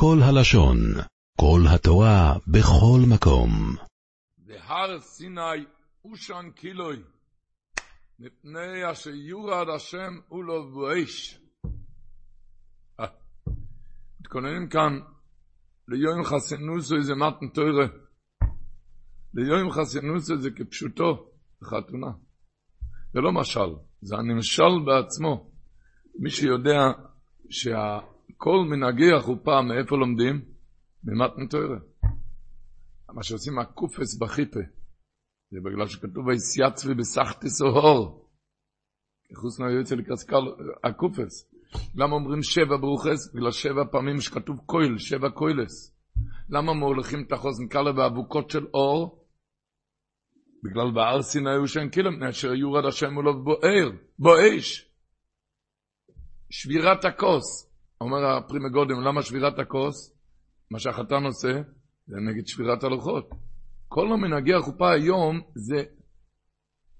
כל הלשון, כל התורה, בכל מקום. והר סיני אושן קילוי, מפני אשר יורד השם ולא באש. אה, מתכוננים כאן ליום חסינוסו זה מתן תוירה. ליום חסינוסו זה כפשוטו, בחתונה. זה לא משל, זה הנמשל בעצמו. מי שיודע שכל מנהגי החופה, מאיפה לומדים? ממתן תוירה. מה שעושים הקופס בחיפה. זה בגלל שכתוב ויסייצבי בסחטס אוהור. חוץ מהיועץ לקרסקל, הקופס. למה אומרים שבע ברוכס? בגלל שבע פעמים שכתוב קויל, שבע קוילס. למה מולכים את החוזן קלה באבוקות של אור? בגלל בהר סיני שאין קילם, אשר יורד השם ולא בוער, בואש. שבירת הכוס. אומר הפרימגודם, למה שבירת הכוס? מה שהחתן עושה, זה נגד שבירת הלוחות. כל המנהגי החופה היום זה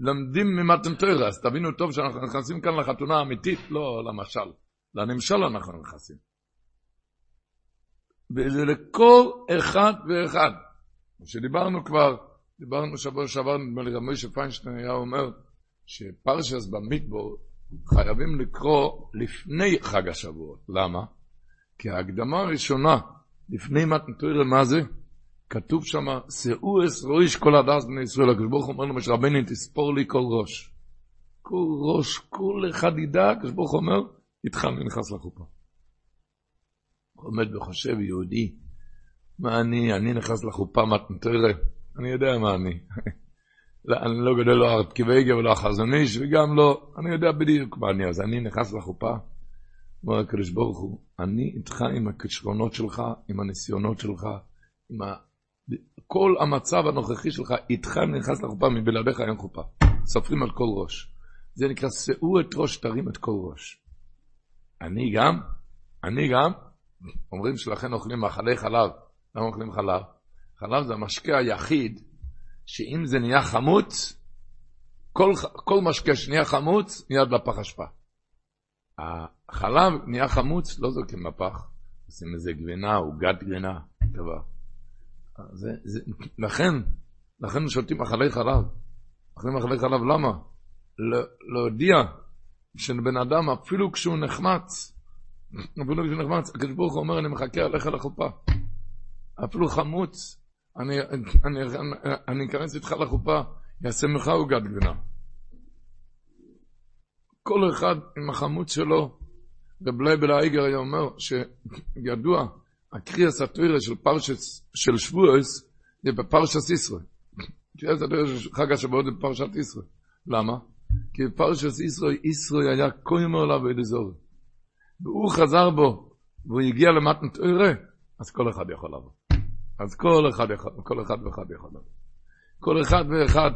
למדים ממתנתרא, אז תבינו טוב שאנחנו נכנסים כאן לחתונה האמיתית, לא למשל, לנמשל אנחנו נכנסים. וזה לכל אחד ואחד. שדיברנו כבר, דיברנו שבוע שעבר, נדמה לי, רבי פיינשטיין היה אומר שפרשס במדבור חייבים לקרוא לפני חג השבועות. למה? כי ההקדמה הראשונה לפני מתנתרא, מה זה? כתוב שם, שאו אס ראש כל הדס בני ישראל, הקדוש ברוך הוא אומר למשה רבנו, תספור לי כל ראש. כל ראש, כל אחד ידע, הקדוש ברוך הוא אומר, איתך אני נכנס לחופה. עומד וחושב יהודי, מה אני, אני נכנס לחופה מתנתרא, אני יודע מה אני. לא, אני לא גדל לא ארטקיבייגה ולא החזון איש, וגם לא, אני יודע בדיוק מה אני, אז אני נכנס לחופה. אומר הקדוש ברוך הוא, אני איתך עם הכישרונות שלך, עם הניסיונות שלך, עם ה... כל המצב הנוכחי שלך, איתך נכנס לחופה, מבלעדיך אין חופה. סופרים על כל ראש. זה נקרא, שאו את ראש, תרים את כל ראש. אני גם, אני גם, אומרים שלכן אוכלים מאכלי חלב. למה אוכלים חלב? חלב זה המשקה היחיד, שאם זה נהיה חמוץ, כל, כל משקה שנהיה חמוץ, מיד לפח אשפה. החלב נהיה חמוץ, לא זורקים בפח, עושים איזה גבינה, עוגת גבינה, דבר. זה, זה, לכן, לכן שותים אכלי חלב. אוכלים אכלי חלב, למה? להודיע שבן אדם, אפילו כשהוא נחמץ, אפילו כשהוא נחמץ, הקדוש ברוך הוא אומר, אני מחכה עליך לחופה. אפילו חמוץ, אני, אכנס איתך לחופה, יעשה ממך עוגת גבינה. כל אחד עם החמוץ שלו, רב לייבל האיגר היה אומר שידוע, הקריאס הטוירה של פרשס, של שבועס, זה בפרשס ישראל. קריאס הטוירה של חג השבועות זה בפרשת ישראל. למה? כי בפרשס ישראל, ישראל היה כה יאמר לה ואיזה זור. והוא חזר בו, והוא הגיע למתן טוירה, אז כל אחד יכול לבוא. אז כל אחד, יכול, כל אחד ואחד לבוא. כל אחד ואחד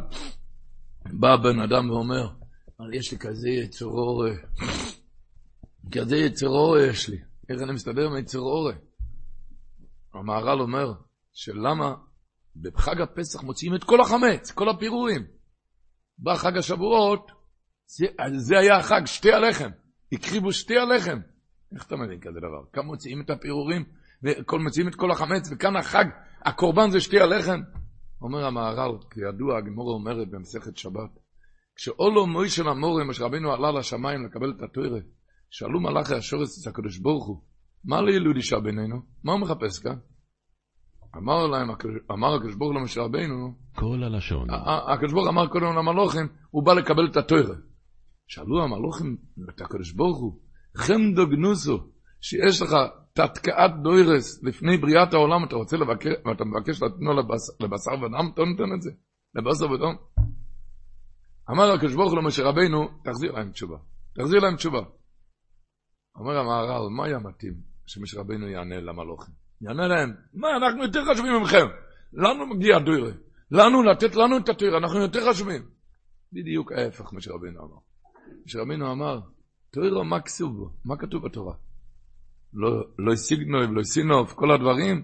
בא בן אדם ואומר, יש לי כזה יצר אורה. כזה יצר אורה יש לי. איך אני מסתדר עם יצר אורה? המהר"ל אומר, שלמה בחג הפסח מוציאים את כל החמץ, כל הפירורים. בא חג השבועות, זה, זה היה החג, שתי הלחם. הקריבו שתי הלחם. איך אתה מבין כזה דבר? כאן מוציאים את הפירורים, ומוציאים את כל החמץ, וכאן החג, הקורבן זה שתי הלחם. אומר המהר"ל, כידוע, הגמורה אומרת במסכת שבת, כשאולו מוישה למורים, אשר רבינו עלה לשמיים לקבל את התוירה, שאלו מלאכי השורס את הקדוש ברוך הוא, מה לילוד אישה בינינו? מה הוא מחפש כאן? אמר להם, אמר הקדוש ברוך הוא למשה רבינו, כל הלשון. הקדוש ברוך אמר קודם למלוכים, הוא בא לקבל את התוירה. שאלו המלוכים את הקדוש ברוך הוא, חמדו גנוסו, שיש לך תתקעת דוירס לפני בריאת העולם, אתה רוצה לבקש, ואתה מבקש לתנו לבשר ודם, אתה נותן את זה? לבשר ודם? אמר הקדוש ברוך הוא למשה רבינו, תחזיר להם תשובה. תחזיר להם תשובה. אומר המהר"ל, מה היה מתאים שמשה רבינו יענה למלוכים? יענה להם, מה, אנחנו יותר חשובים ממכם. לנו מגיע דוירה. לנו, לתת לנו את התוירה, אנחנו יותר חשובים. בדיוק ההפך, משה רבינו אמר. משה רבינו אמר, תוירה, מה כתוב בו? מה כתוב בתורה? לא, לא סיגנוב, לא כל הדברים,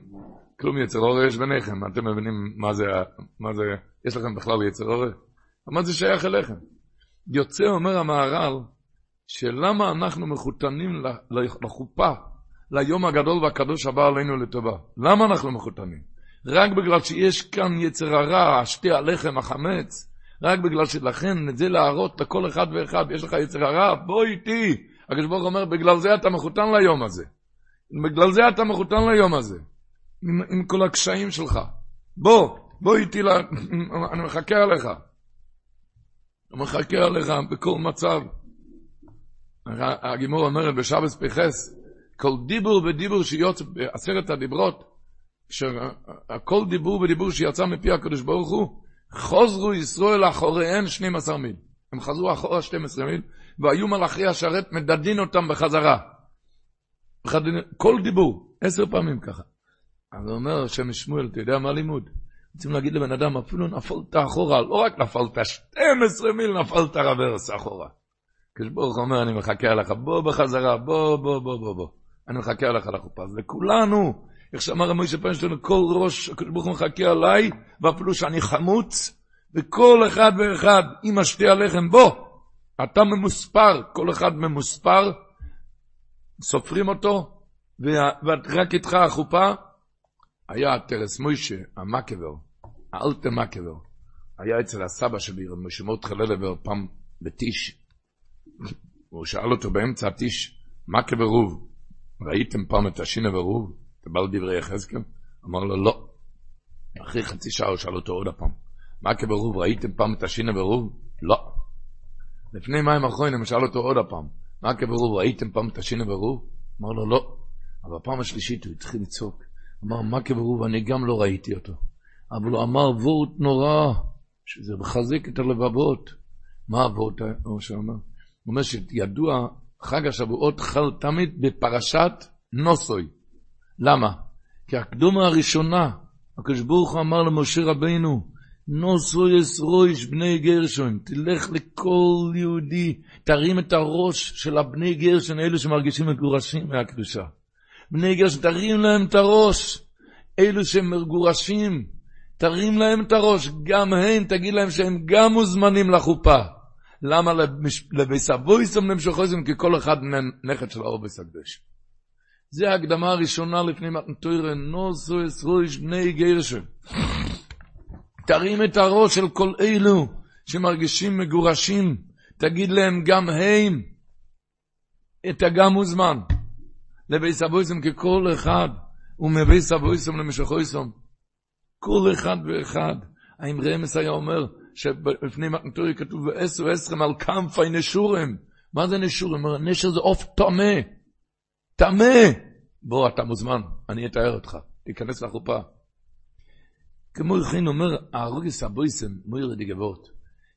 כלום יצר אור יש ביניכם. אתם מבינים מה זה, מה זה, יש לכם בכלל יצר אור? מה זה שייך אליכם? יוצא, אומר המהר"ל, שלמה אנחנו מחותנים לחופה, ליום הגדול והקדוש הבא עלינו לטובה. למה אנחנו מחותנים? רק בגלל שיש כאן יצר הרע, שתי הלחם, החמץ, רק בגלל שלכן, את זה להראות לכל אחד ואחד, יש לך יצר הרע, בוא איתי. הקדוש ברוך אומר, בגלל זה אתה מחותן ליום הזה. בגלל זה אתה מחותן ליום הזה. עם, עם כל הקשיים שלך. בוא, בוא איתי, לה, אני מחכה עליך. אני מחכה עליך בכל מצב. הגימור אומרת בשבס פחס, כל דיבור ודיבור שיוצא בעשרת הדיברות, כל דיבור ודיבור שיצא מפי הקדוש ברוך הוא, חוזרו ישראל אחוריהן 12 מיל. הם חזרו אחורה 12 מיל, והיו מלאכי השרת מדדין אותם בחזרה. כל דיבור, עשר פעמים ככה. אז הוא אומר השם שמואל, אתה יודע מה לימוד? רוצים להגיד לבן אדם, אפילו נפלת אחורה, לא רק נפלת, 12 מיל נפלת רוורס אחורה. כשברוך אומר, אני מחכה עליך, בוא בחזרה, בוא, בוא, בוא, בוא, בוא. אני מחכה עליך לחופה. אז לכולנו, איך שאמר מוישה פיינשטיין, כל ראש, הקדוש ברוך הוא מחכה עליי, ואפילו שאני חמוץ, וכל אחד ואחד עם השתי הלחם, בוא, אתה ממוספר, כל אחד ממוספר, סופרים אותו, ורק איתך החופה, היה טרס מוישה, המקבר, האלטה מקבר, היה אצל הסבא שלי, רב משה מרדכי ללבר, פעם בטיש. הוא שאל אותו באמצע הטיש, מה כברוב? ראיתם פעם את השינה ורוב? אתה בא לדברי יחזקאל? אמר לו, לא. אחרי חצי שעה הוא שאל אותו עוד הפעם, מה כברוב? ראיתם פעם את השינה ורוב? לא. לפני מים אחרונים הוא שאל אותו עוד הפעם, מה כברוב? ראיתם פעם את השינה ורוב? אמר לו, לא. אבל בפעם השלישית הוא התחיל לצעוק. אמר, מה כברוב? אני גם לא ראיתי אותו. אבל הוא אמר וורט נורא, שזה מחזק את הלבבות. מה הוורט שאמר? הוא אומר שידוע, חג השבועות חל תמיד בפרשת נוסוי. למה? כי הקדומה הראשונה, הקדוש ברוך הוא אמר למשה רבינו, נוסוי אסרויש בני גרשון, תלך לכל יהודי, תרים את הראש של הבני גרשון, אלו שמרגישים מגורשים מהקדושה. בני גרשון, תרים להם את הראש, אלו שמגורשים, תרים להם את הראש, גם הם, תגיד להם שהם גם מוזמנים לחופה. למה לביס אבויסם למשוכויסם? כי כל אחד נכד של האורבס הקדוש. זה ההקדמה הראשונה לפני מתנתוירה, נוסו אסרויש בני גרשם. תרים את הראש של כל אלו שמרגישים מגורשים, תגיד להם גם הם, את הגם מוזמן. לביס אבויסם ככל אחד, ומביס אבויסם למשוכויסם. כל אחד ואחד. האם רמס היה אומר שלפני מתנתורי כתוב ועשו עשרם על כנפי נשורים? מה זה נשורים? נשר זה עוף טמא. טמא. בוא, אתה מוזמן, אני אתאר אותך. תיכנס לחופה. כמו כן אומר הארוגס הבויסם, מויר דגבות.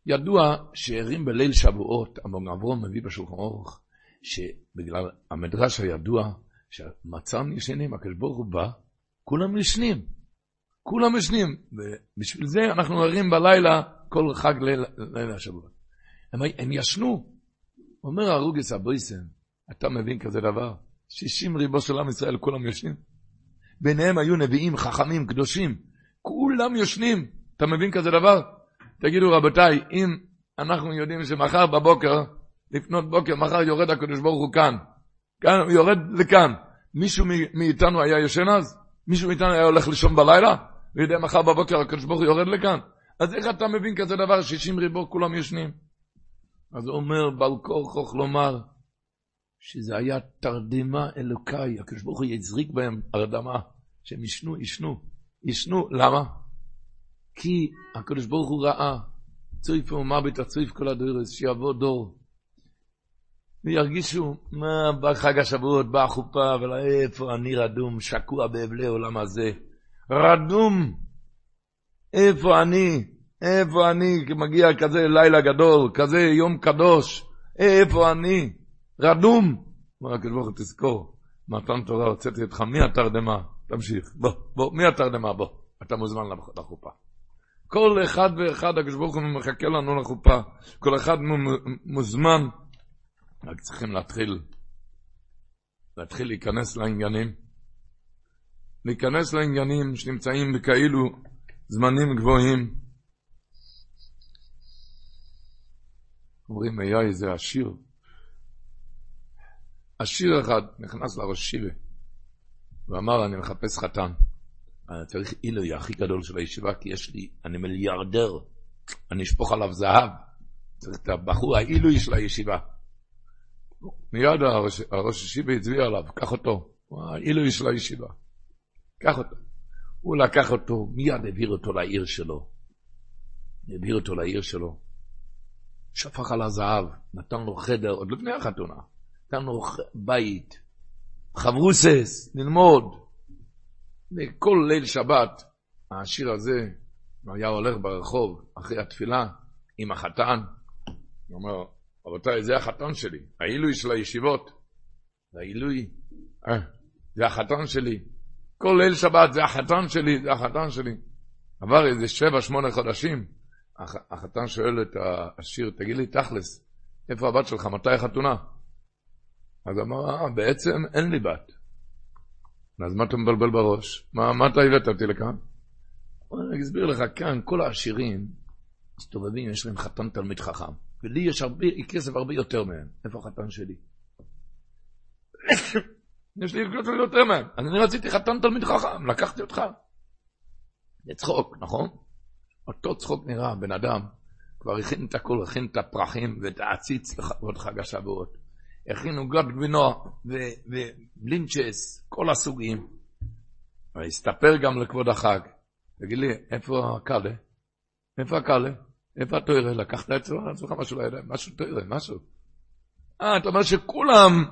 ידוע שהרים בליל שבועות, אברהם מביא בשולחן אורך, שבגלל המדרש הידוע, שמצם ישנים, הקדוש ברוך הוא בא, כולם ישנים. כולם ישנים, ובשביל זה אנחנו ערים בלילה כל חג ליל, לילה השבוע. הם, הם ישנו. אומר הרוגס הבויסן, אתה מבין כזה דבר? שישים ריבו של עם ישראל, כולם ישנים. ביניהם היו נביאים, חכמים, קדושים, כולם ישנים. אתה מבין כזה דבר? תגידו רבותיי, אם אנחנו יודעים שמחר בבוקר, לפנות בוקר, מחר יורד הקדוש ברוך הוא כאן, כאן, הוא יורד לכאן, מישהו מאיתנו היה ישן אז? מישהו מאיתנו היה הולך לישון בלילה? ויודע מחר בבוקר הקדוש ברוך הוא יורד לכאן. אז איך אתה מבין כזה דבר, שישים ריבו כולם ישנים? אז הוא אומר, בעל כורחוך לומר, שזה היה תרדמה אלוקאי, הקדוש ברוך הוא יזריק בהם הרדמה, שהם ישנו, ישנו, ישנו, למה? כי הקדוש ברוך הוא ראה, צויף ומוות הצויף כל הדורס, שיבוא דור, וירגישו, מה, בחג השבועות, באה חופה, אבל איפה אני רדום, שקוע באבלי עולם הזה. רדום. איפה אני? איפה אני? מגיע כזה לילה גדול, כזה יום קדוש. איפה אני? רדום. אומר הקדוש ברוך הוא תזכור, מתן תורה הוצאתי אותך מהתרדמה. תמשיך, בוא, בוא, מהתרדמה, בוא. אתה מוזמן לחופה. כל אחד ואחד, הקדוש ברוך הוא מחכה לנו לחופה. כל אחד מוזמן. רק צריכים להתחיל, להתחיל להיכנס לעניינים. להיכנס לעניינים שנמצאים בכאילו זמנים גבוהים. אומרים, היה איזה עשיר. עשיר אחד נכנס לראש שיבה, הוא אמר, אני מחפש חתן. צריך עילוי הכי גדול של הישיבה, כי יש לי, אני מיליארדר, אני אשפוך עליו זהב. צריך את הבחור העילוי של הישיבה. מיד הראש, הראש ישיבה הצביע עליו, קח אותו, העילוי של הישיבה. קח אותו. הוא לקח אותו, מיד העביר אותו לעיר שלו. העביר אותו לעיר שלו. שפך על הזהב, נתן לו חדר, עוד לפני החתונה. נתן לו בית, חברוסס, ללמוד. וכל ליל שבת, השיר הזה, היה הולך ברחוב אחרי התפילה עם החתן. הוא אומר, רבותיי, זה החתן שלי, העילוי של הישיבות. זה העילוי, אה, זה החתן שלי. כל ליל שבת זה החתן שלי, זה החתן שלי. עבר איזה שבע, שמונה חודשים, החתן שואל את השיר, תגיד לי, תכלס, איפה הבת שלך, מתי החתונה? אז אמר, אה, בעצם אין לי בת. אז מה אתה מבלבל בראש? מה, מה אתה הבאת אותי לכאן? אני אסביר לך, כאן כל העשירים מסתובבים, יש להם חתן תלמיד חכם. ולי יש הרבה, כסף הרבה יותר מהם. איפה החתן שלי? יש לי כסף יותר מהם. אז אני רציתי חתן תלמיד חכם, לקחתי אותך. זה צחוק, נכון? אותו צחוק נראה, בן אדם כבר הכין את הכול, הכין את הפרחים ואת העציץ לכבוד חג השבועות. הכינו גוד גבינו ובלינצ'ס, כל הסוגים. והסתפר גם לכבוד החג. תגיד לי, איפה הקאלה? איפה הקאלה? איפה התוירה? לקחת אצלך משהו לידיים, משהו תוירה, משהו. אה, אתה אומר שכולם,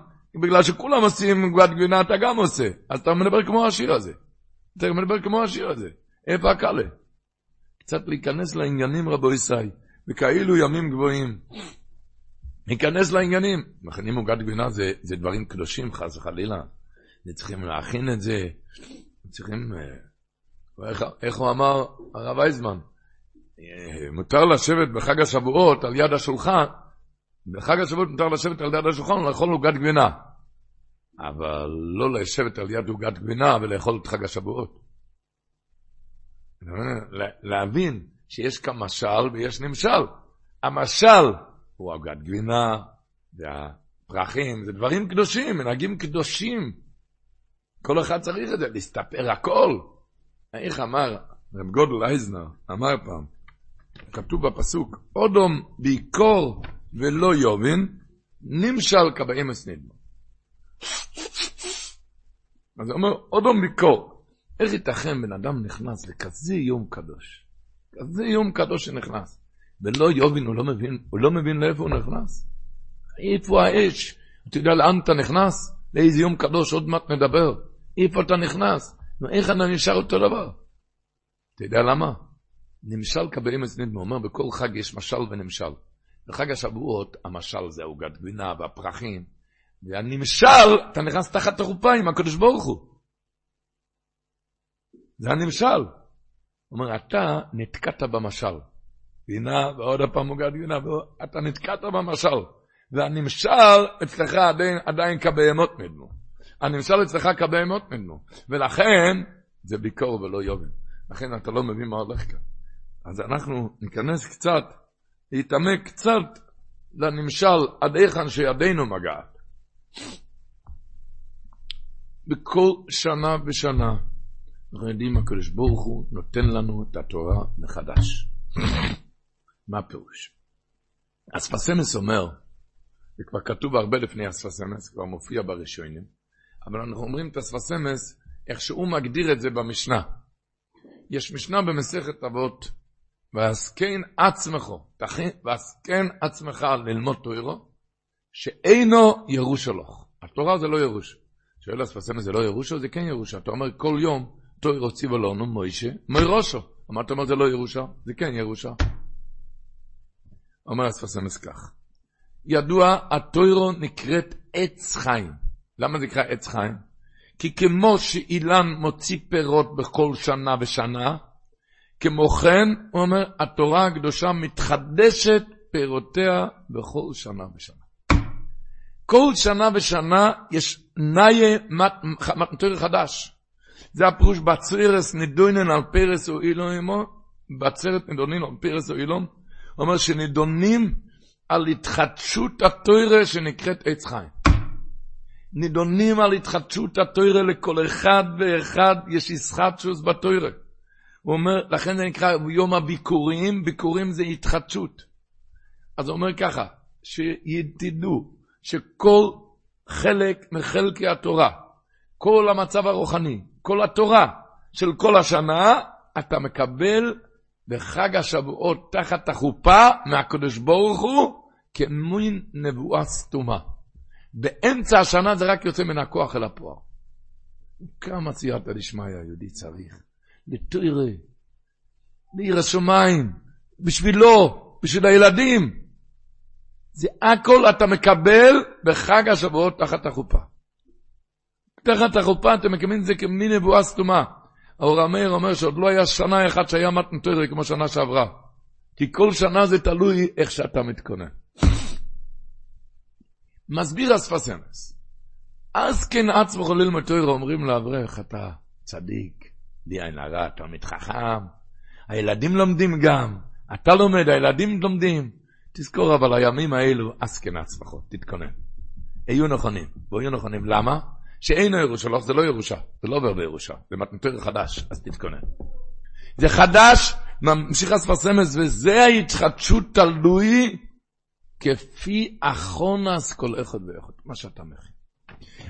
בגלל שכולם עושים גבעת גבינה, אתה גם עושה. אז אתה מדבר כמו השיר הזה. אתה מדבר כמו השיר הזה. איפה הקאלה? קצת להיכנס לעניינים, רבו ישראל, וכאילו ימים גבוהים. להיכנס לעניינים. מכינים עוגת גבינה זה, זה דברים קדושים, חס וחלילה. צריכים להכין את זה, צריכים... אה, איך, איך הוא אמר, הרב אייזמן, אה, מותר לשבת בחג השבועות על יד השולחן, בחג השבועות מותר לשבת על יד השולחן ולאכול עוגת גבינה. אבל לא לשבת על יד עוגת גבינה ולאכול את חג השבועות. להבין שיש כאן משל ויש נמשל. המשל הוא עוגת גבינה, והפרחים, זה דברים קדושים, מנהגים קדושים. כל אחד צריך את זה, להסתפר הכל. איך אמר רב גודל אייזנר, אמר פעם, כתוב בפסוק, אודום ביקור ולא יובין, נמשל כבאמס נדמו. אז הוא אומר, אודום ביקור. איך ייתכן בן אדם נכנס לכזה יום קדוש? כזה יום קדוש שנכנס. ולא יובין, הוא לא מבין, הוא לא מבין לאיפה הוא נכנס. איפה האש? אתה יודע לאן אתה נכנס? לאיזה יום קדוש, עוד מעט נדבר. איפה אתה נכנס? איך אתה נשאר אותו דבר? אתה יודע למה? נמשל קבלים נדמה, אומר, בכל חג יש משל ונמשל. בחג השבועות, המשל זה עוגת גבינה והפרחים, והנמשל, אתה נכנס תחת החופה עם הקדוש ברוך הוא. זה הנמשל. הוא אומר, אתה נתקעת במשל. גבינה, ועוד פעם עוגת גבינה, ואתה נתקעת במשל. והנמשל אצלך עדיין, עדיין כבהמות נדמו. הנמשל אצלך כבהמות נדמו. ולכן, זה ביקור ולא יובל. לכן אתה לא מבין מה הולך כאן. אז אנחנו ניכנס קצת, להתעמק קצת לנמשל עד היכן שידינו מגעת. בכל שנה ושנה אנחנו יודעים הקדוש ברוך הוא נותן לנו את התורה מחדש. מה הפירוש? אספסמס אומר, זה כבר כתוב הרבה לפני אספסמס, כבר מופיע בראשונים, אבל אנחנו אומרים את אספסמס איך שהוא מגדיר את זה במשנה. יש משנה במסכת אבות, ועסקן עצמך, ועסקן עצמך ללמוד תוירו, שאינו ירושה לך. התורה זה לא ירוש. שואל אספסמס זה לא ירושה, זה כן ירושה. אתה אומר כל יום, תוירו ציבו לנו מוישה, מוירושו. אמרת אומר זה לא ירושה, זה כן ירושה. אומר אספסמס כך, ידוע, התוירו נקראת עץ חיים. למה זה נקרא עץ חיים? כי כמו שאילן מוציא פירות בכל שנה ושנה, כמו כן, הוא אומר, התורה הקדושה מתחדשת פירותיה בכל שנה ושנה. כל שנה ושנה יש נאי מתנתר חדש. זה הפירוש בצרס נידונן על פרס או עמו, בצרת נידונן על פרס או אומר שנידונים על התחדשות התוירה שנקראת עץ חיים. נידונים על התחדשות התוירה לכל אחד ואחד, יש ישחטשוס בתוירה. הוא אומר, לכן זה נקרא יום הביקורים, ביקורים זה התחדשות. אז הוא אומר ככה, שתדעו שכל חלק מחלקי התורה, כל המצב הרוחני, כל התורה של כל השנה, אתה מקבל בחג השבועות תחת החופה מהקדוש ברוך הוא כמין נבואה סתומה. באמצע השנה זה רק יוצא מן הכוח אל הפועל. כמה סייעתא דשמיא היהודי צריך? לתוירה, לעיר השמיים, בשבילו, בשביל הילדים. זה הכל אתה מקבל בחג השבועות תחת החופה. תחת החופה אתם מקבלים את זה כמין נבואה סתומה. האור המאיר אומר שעוד לא היה שנה אחת שהיה מתן תוירה כמו שנה שעברה. כי כל שנה זה תלוי איך שאתה מתכונן. מסביר אספסנס. אז כן עצמו חולל מתוירה אומרים לאברך, אתה צדיק, בלי עין הרע, תלמיד חכם, הילדים לומדים גם, אתה לומד, הילדים לומדים. תזכור אבל הימים האלו, אז כן הצלחות, תתכונן. היו נכונים, והיו נכונים, למה? שאין ירושה, לא, זה לא ירושה, זה לא עובר בירושה, זה מתנתר חדש, אז תתכונן. זה חדש, ממשיך אספסמס, וזה ההתחדשות תלוי כפי אחונס כל אחד ואחד, מה שאתה מכין.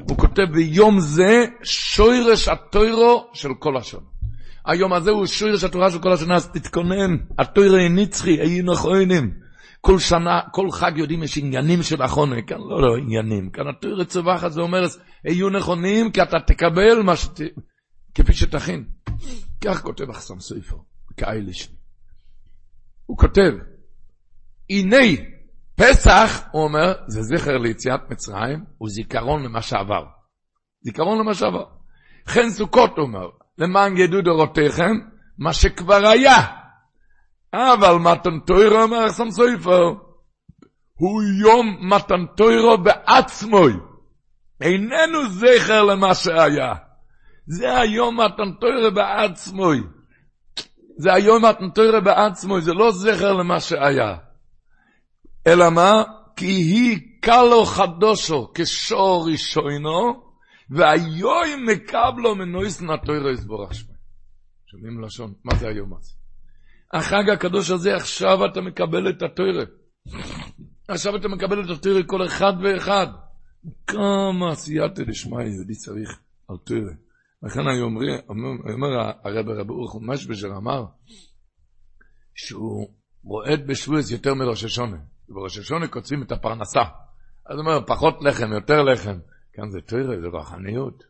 הוא כותב ביום זה שוירש הטוירו של כל השנה. היום הזה הוא שוירש התורה של כל השנה, אז תתכונן, הטוירו נצחי, היינו נכונים. כל שנה, כל חג יודעים יש עניינים של אחונה, כאן לא, לא עניינים, כאן הטוירו צווח זה אומר, היו נכונים כי אתה תקבל מה שת... כפי שתכין. כך כותב אחסם סופר, כאיליש. הוא כותב, הנה פסח, הוא אומר, זה זכר ליציאת מצרים, הוא זיכרון למה שעבר. זיכרון למה שעבר. חן סוכות, הוא אומר, למען ידעו דורותיכם, מה שכבר היה. אבל מתן תוירו, אומר אחסם סופר, הוא יום מתן תוירו בעצמוי. איננו זכר למה שהיה. זה היום מתן תוירו בעצמוי. זה היום מתן תוירו בעצמוי, זה לא זכר למה שהיה. אלא מה? כי היא קלו חדושו כשור ראשונו, והיום מקבלו מנויס נטוירו יסבורך שמי. שומעים לשון, מה זה היום הזה? החג הקדוש הזה, עכשיו אתה מקבל את התוירה. עכשיו אתה מקבל את התוירה כל אחד ואחד. כמה סייעתא דשמיא יהודי צריך על תוירה. לכן אני אומר, אומר הרב רב אורך משבשר אמר, שהוא רועד בשבועס יותר מראש השונה. ובראש השונה קוצבים את הפרנסה. אז הוא אומר, פחות לחם, יותר לחם. כאן זה תוירה, זה רוחניות.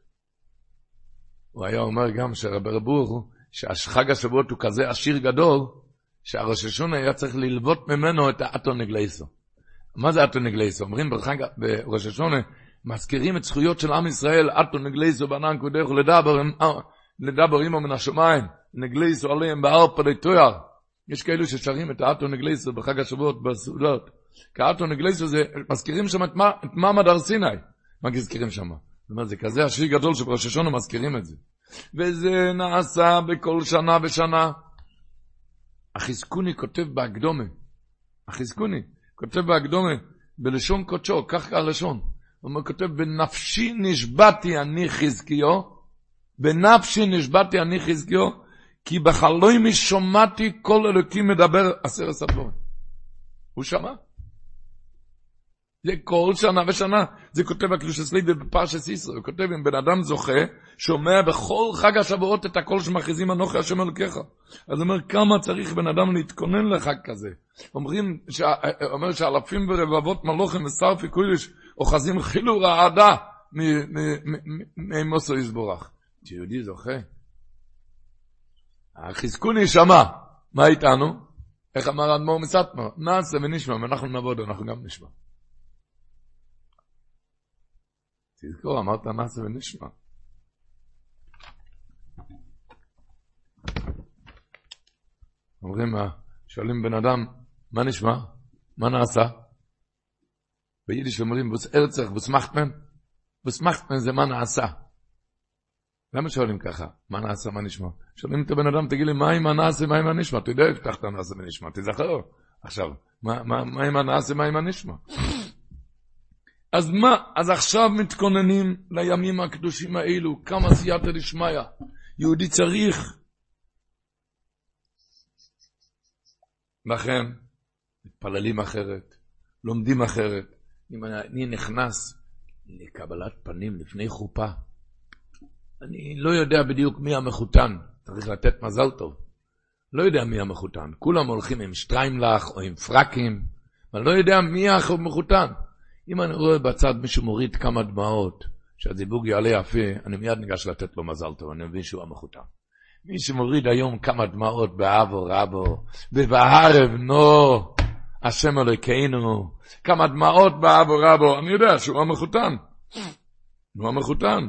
הוא היה אומר גם שרבי רבור, שהחג השבועות הוא כזה עשיר גדול, שהראש השונה היה צריך ללוות ממנו את האטו נגלייסו. מה זה אטו נגלייסו? אומרים בחג, בראש השונה, מזכירים את זכויות של עם ישראל, אטו נגלייסו בנן קודך לדבר עמו מן השמיים, נגלייסו עליהם בהר פדי תואר. יש כאלו ששרים את האטו נגלייסו בחג השבועות בסעודות. כי האטו נגלייסו זה, מזכירים שם את, את מעמד הר סיני. מה מזכירים שם? זאת אומרת, זה כזה עשיר גדול שבראש השונה מזכירים את זה. וזה נעשה בכל שנה ושנה. החזקוני כותב בהקדומה, החזקוני כותב בהקדומה, בלשון קודשו, כך הלשון. הוא כותב, בנפשי נשבעתי אני חזקיו, בנפשי נשבעתי אני חזקיו, כי בחלומי שמעתי כל אלוקים מדבר עשר הסדבורים. הוא שמע. זה כל שנה ושנה. זה כותב הקדוש ליבי בפרשת ישראל. הוא כותב, אם בן אדם זוכה, שומע בכל חג השבועות את הקול שמכריזים אנוכי השם אלוקיך. אז אומר, כמה צריך בן אדם להתכונן לחג כזה. אומרים, ש... אומר שאלפים ורבבות מלוכים ושרפי קודש אוחזים חילו רעדה ממוסו יסבורך. יהודי זוכה. החזקוני שמע. מה איתנו? איך אמר אדמו"ר מסטמר? נעשה ונשמע, אם אנחנו נעבוד, אנחנו גם נשמע. תזכור, אמרת נעשה ונשמע. אומרים, שואלים בן אדם, מה נשמע? מה נעשה? ביידיש אומרים, בוס ארצח, בוס מחטמן? בוס מחטמן זה מה נעשה. למה שואלים ככה? מה נעשה, מה נשמע? שואלים את הבן אדם, תגיד לי, מה עם הנעשה, מה עם הנשמע? אתה יודע, הבטחת נעשה ונשמע, תזכר. עכשיו, מה, מה, מה עם הנעשה, מה עם הנשמע? אז מה, אז עכשיו מתכוננים לימים הקדושים האלו, כמה סייעתא דשמיא. יהודי צריך. לכן, מתפללים אחרת, לומדים אחרת. אם אני נכנס לקבלת פנים לפני חופה, אני לא יודע בדיוק מי המחותן, צריך לתת מזל טוב. לא יודע מי המחותן. כולם הולכים עם שטריימלח או עם פרקים, ואני לא יודע מי המחותן. אם אני רואה בצד מישהו מוריד כמה דמעות, שהזיווג יעלה יפה, אני מיד ניגש לתת לו מזל טוב, אני מבין שהוא המחותן. מי שמוריד היום כמה דמעות באבו רבו, ובערב נו, השם אלוקינו, כמה דמעות באבו רבו, אני יודע שהוא המחותן. הוא המחותן.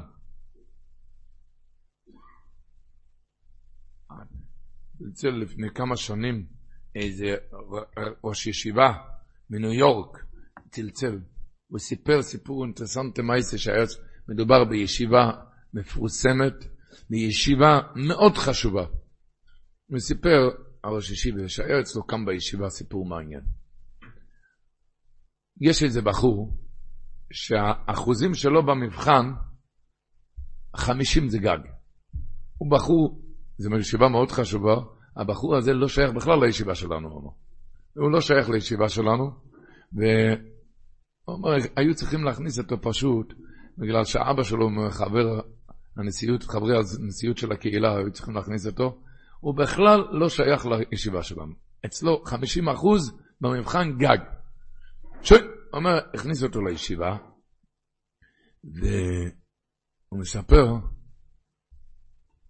אצל לפני כמה שנים איזה ראש ישיבה מניו יורק צלצל, הוא סיפר סיפור אינטרסנטי מייסה שהיה מדובר בישיבה מפורסמת, בישיבה מאוד חשובה. הוא סיפר על ראש ישיבה שהיה אצלו כאן בישיבה סיפור מעניין. יש איזה בחור שהאחוזים שלו במבחן, 50 זה גג. הוא בחור זו ישיבה מאוד חשובה, הבחור הזה לא שייך בכלל לישיבה שלנו, הוא לא שייך לישיבה שלנו, והוא היו צריכים להכניס אותו פשוט, בגלל שאבא שלו חבר הנשיאות, חברי הנשיאות של הקהילה, היו צריכים להכניס אותו, הוא בכלל לא שייך לישיבה שלנו. אצלו 50 אחוז במבחן גג. שוי, הוא אומר, הכניס אותו לישיבה, והוא מספר,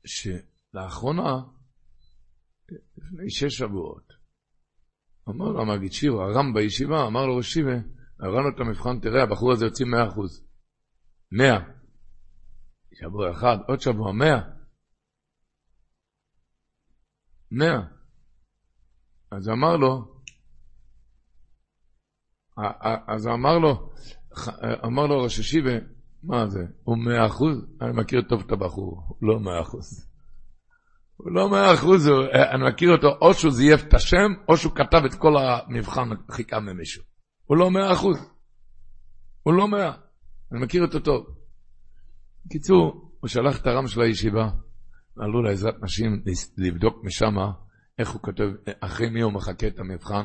ש... לאחרונה, לפני שש שבועות, אמר לו המגיד שירו, הרם בישיבה, אמר לו ראש הראינו את המבחן, תראה, הבחור הזה יוצא מאה אחוז. מאה. שבוע אחד, עוד שבוע, מאה. מאה. אז אמר לו, אז אמר לו, אמר לו ראש השיבה, מה זה, הוא מאה אחוז? אני מכיר טוב את הבחור, הוא לא מאה אחוז. הוא לא מאה אחוז, אני מכיר אותו, או שהוא זייף את השם, או שהוא כתב את כל המבחן, חיכה ממישהו. הוא לא מאה אחוז. הוא לא מאה. אני מכיר אותו טוב. בקיצור, הוא שלח את הרם של הישיבה, עלו לעזרת נשים לבדוק משם איך הוא כותב, אחרי מי הוא מחכה את המבחן.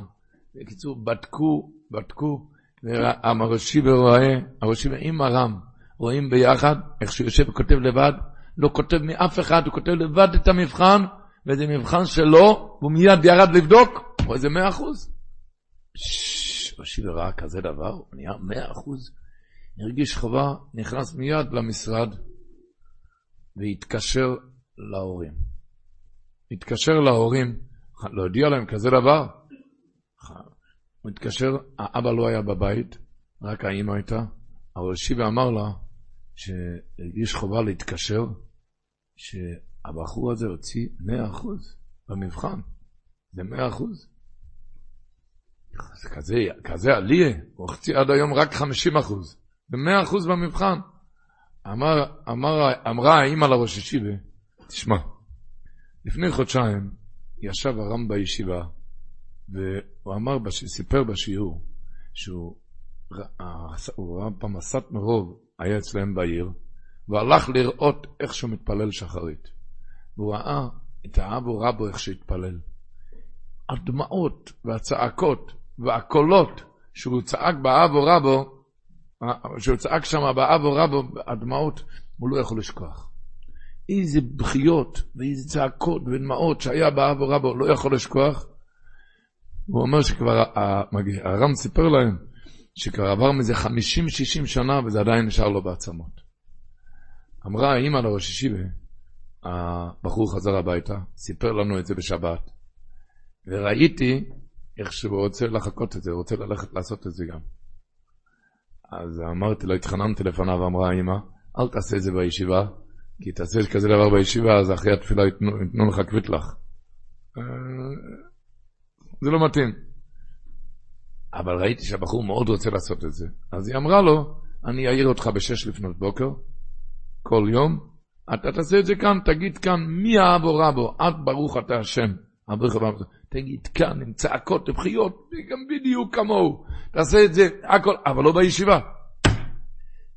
בקיצור, בדקו, בדקו, והראשי ורואה, הראשי עם הרם, רואים ביחד איך שהוא יושב וכותב לבד, לא כותב מאף אחד, הוא כותב לבד את המבחן, וזה מבחן שלו, והוא מיד ירד לבדוק, הוא איזה מאה אחוז. רשיב ראה כזה דבר, הוא נהיה מאה אחוז. הרגיש חובה, נכנס מיד למשרד, והתקשר להורים. התקשר להורים, להודיע להם כזה דבר. הוא התקשר, האבא לא היה בבית, רק האמא הייתה. אבל שיבה אמר לה שהרגיש חובה להתקשר, שהבחור הזה הוציא 100% במבחן. זה 100%. זה כזה, כזה עליה, הוא הוציא עד היום רק 50%. זה 100% במבחן. אמר, אמר, אמרה האמא לראש ישיבה, תשמע, לפני חודשיים ישב הרם בישיבה, והוא אמר, סיפר בשיעור, שהוא ראה פעם הסת מרוב היה אצלם בעיר, והלך לראות איך שהוא מתפלל שחרית. והוא ראה את האבו רבו איך שהתפלל. הדמעות והצעקות והקולות שהוא צעק באבו רבו, שהוא צעק שם באבו רבו, הדמעות, הוא לא יכול לשכוח. איזה בכיות ואיזה צעקות ודמעות שהיה באבו רבו, לא יכול לשכוח. הוא אומר שכבר הר"ם סיפר להם שכבר עבר מזה 50-60 שנה וזה עדיין נשאר לו בעצמות. אמרה האמא לראש ישיבה, הבחור חזר הביתה, סיפר לנו את זה בשבת, וראיתי איך שהוא רוצה לחכות את זה, הוא רוצה ללכת לעשות את זה גם. אז אמרתי לו, התחננתי לפניו, אמרה האמא, אל תעשה את זה בישיבה, כי תעשה כזה דבר בישיבה, אז אחרי התפילה ייתנו, ייתנו לך קוויטלח. אה, זה לא מתאים. אבל ראיתי שהבחור מאוד רוצה לעשות את זה. אז היא אמרה לו, אני אעיר אותך בשש לפנות בוקר, כל יום, אתה תעשה את זה כאן, תגיד כאן, מי האבו רבו, את ברוך אתה השם. תגיד כאן, עם צעקות ובחיות, גם בדיוק כמוהו. תעשה את זה, הכל, אבל לא בישיבה.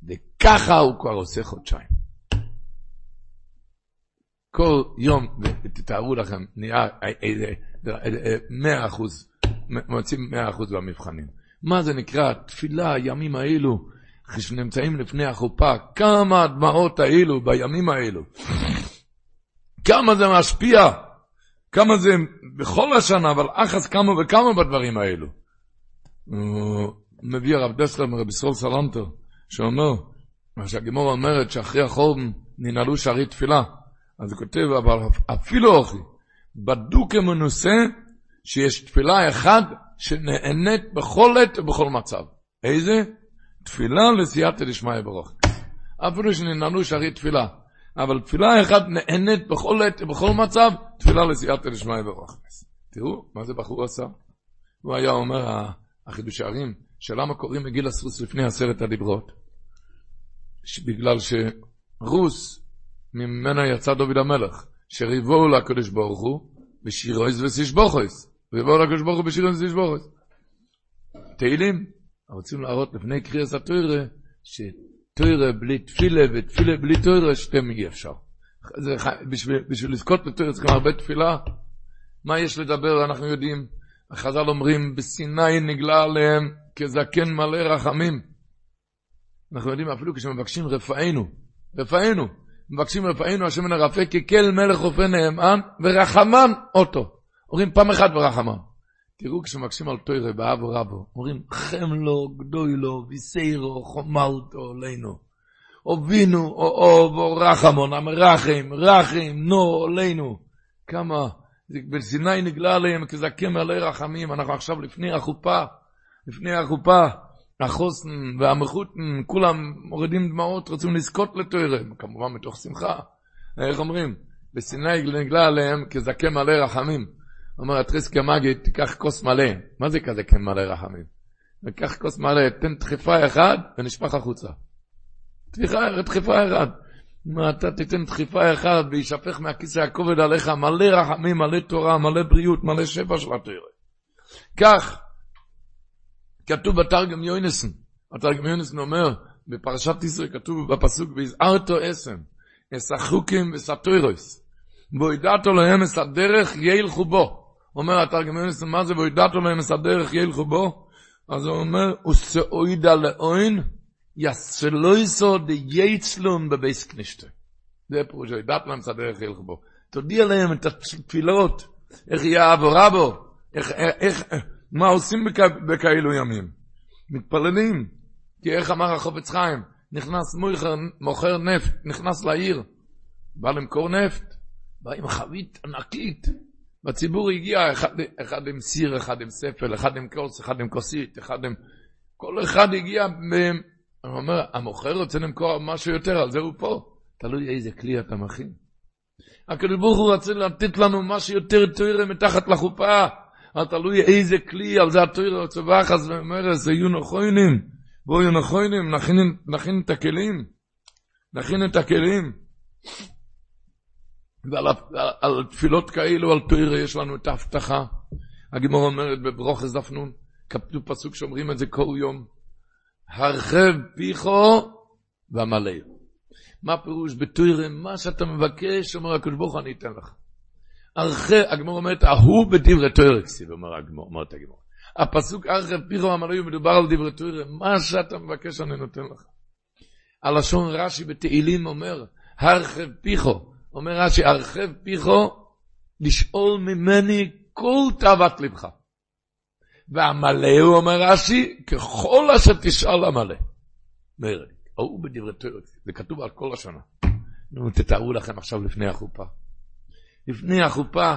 וככה הוא כבר עושה חודשיים. כל יום, ותתארו לכם, נהיה איזה מאה אחוז, מוצאים מאה אחוז במבחנים. מה זה נקרא תפילה, הימים האלו, כשנמצאים לפני החופה, כמה הדמעות האלו בימים האלו, כמה זה משפיע, כמה זה בכל השנה, אבל אחס כמה וכמה בדברים האלו. הוא מביא הרב דסלר מרבי סרול סלנטר, שאומר, מה שהגימור אומרת שאחרי החורם ננעלו שערי תפילה. אז הוא כותב, אבל אפילו אוכי, בדוק ומנוסה, שיש תפילה אחת שנהנית בכל עת ובכל מצב. איזה? תפילה לסייעתא דשמיא ברוך. אפילו שננעלו שערי תפילה. אבל תפילה אחת נהנית בכל עת ובכל מצב, תפילה לסייעתא דשמיא ברוך. תראו מה זה בחור עשה. הוא היה אומר, החידוש הערים, שלמה קוראים מגיל הסוס לפני עשרת הדיברות? בגלל שרוס, ממנה יצא דוד המלך, שריבו לקדוש ברוך הוא, בשירויס וסישבוכויס. ריבו לקדוש ברוך הוא בשירויס וסישבוכויס. תהילים, רוצים להראות לפני קריאס התוירה, שתוירה בלי תפילה ותפילה בלי תוירה, שתם אי אפשר. זה, בשביל, בשביל לזכות בתוירה צריכים הרבה תפילה. מה יש לדבר, אנחנו יודעים. החז"ל אומרים, בסיני נגלה עליהם כזקן מלא רחמים. אנחנו יודעים אפילו כשמבקשים רפאנו, רפאנו, מבקשים רפאנו, השם מנרפא ככל מלך רופא נאמן, ורחמן אותו. אומרים פעם אחת ורחמן. תראו כשמבקשים על תוירה באבו רבו, אומרים חמלו, גדולו, ויסיירו, חומלתו עלינו. הובינו, אוהב, או רחמון, המרחם, רחם, נו, עלינו. כמה, בסיני נגלה עליהם כזקם מלא רחמים, אנחנו עכשיו לפני החופה, לפני החופה. החוסן והמחותן, כולם מורידים דמעות, רוצים לזכות לתוירה, כמובן מתוך שמחה. איך אומרים? בסיני נגלה עליהם כזקן מלא רחמים. אומר התריסקי מגיד, תיקח כוס מלא. מה זה כזה כן מלא רחמים? תיקח כוס מלא, תן דחיפה אחד ונשפך החוצה. דחיפה אחד. מה אתה תיתן דחיפה אחד וישפך מהכיסא הכובד עליך מלא רחמים, מלא תורה, מלא בריאות, מלא שפע של התוירה. כך, כתוב בתרגם יוינסן, התרגם יוינסן אומר, בפרשת ישראל כתוב בפסוק, והזהרתו אסם, אסחוקים וסטוירוס, והודעתו להם אס הדרך ילכו בו. אומר התרגם יוינסן, מה זה והודעתו להם אס הדרך ילכו בו? אז הוא אומר, וסעוידה לאוין, יסלויסו דייצלון בבייס קנישטה. זה פירוש, הודעת להם אס הדרך ילכו בו. תודיע להם את התפילות, איך יהיה אבו רבו, איך, איך, מה עושים בכאלו ימים? מתפללים. כי איך אמר החופץ חיים? נכנס מוכר, מוכר נפט, נכנס לעיר, בא למכור נפט, בא עם חבית ענקית. בציבור הגיע אחד, אחד עם סיר, אחד עם ספל, אחד עם כוס, אחד עם כוסית, אחד עם... כל אחד הגיע. אני אומר, המוכר רוצה למכור משהו יותר, על זה הוא פה. תלוי איזה כלי אתה מכין. הקדוש ברוך הוא רוצה לתת לנו משהו יותר תוירה מתחת לחופה. אבל תלוי איזה כלי, על זה התוירה צווחס ומרס, יהיו נכוינים, בואו יהיו נכוינים, נכין, נכין את הכלים, נכין את הכלים. ועל על, תפילות כאלו, על תוירה, יש לנו את ההבטחה. הגימור אומרת בברוכס דפנון, כתוב פסוק שאומרים את זה כל יום, הרחב פיכו ועמלאו. מה פירוש בתוירה? מה שאתה מבקש, אומר הקדוש ברוך אני אתן לך. ארכי, הגמור אומרת, ההוא בדברי תוירה כסיב, אומר הגמור, אומרת הגמור. הפסוק ארכי פירו המלאי מדובר על דברי תוירה, מה שאתה מבקש אני נותן לך. הלשון רש"י בתהילים אומר, הרחב פיחו, אומר רש"י, הרחב פיחו, לשאול ממני כל תאוות לבך. והמלא, הוא אומר רש"י, ככל אשר תשאל המלא. מרד, ההוא בדברי תוירה, זה כתוב על כל השנה. נו, תתארו לכם עכשיו לפני החופה. לפני החופה,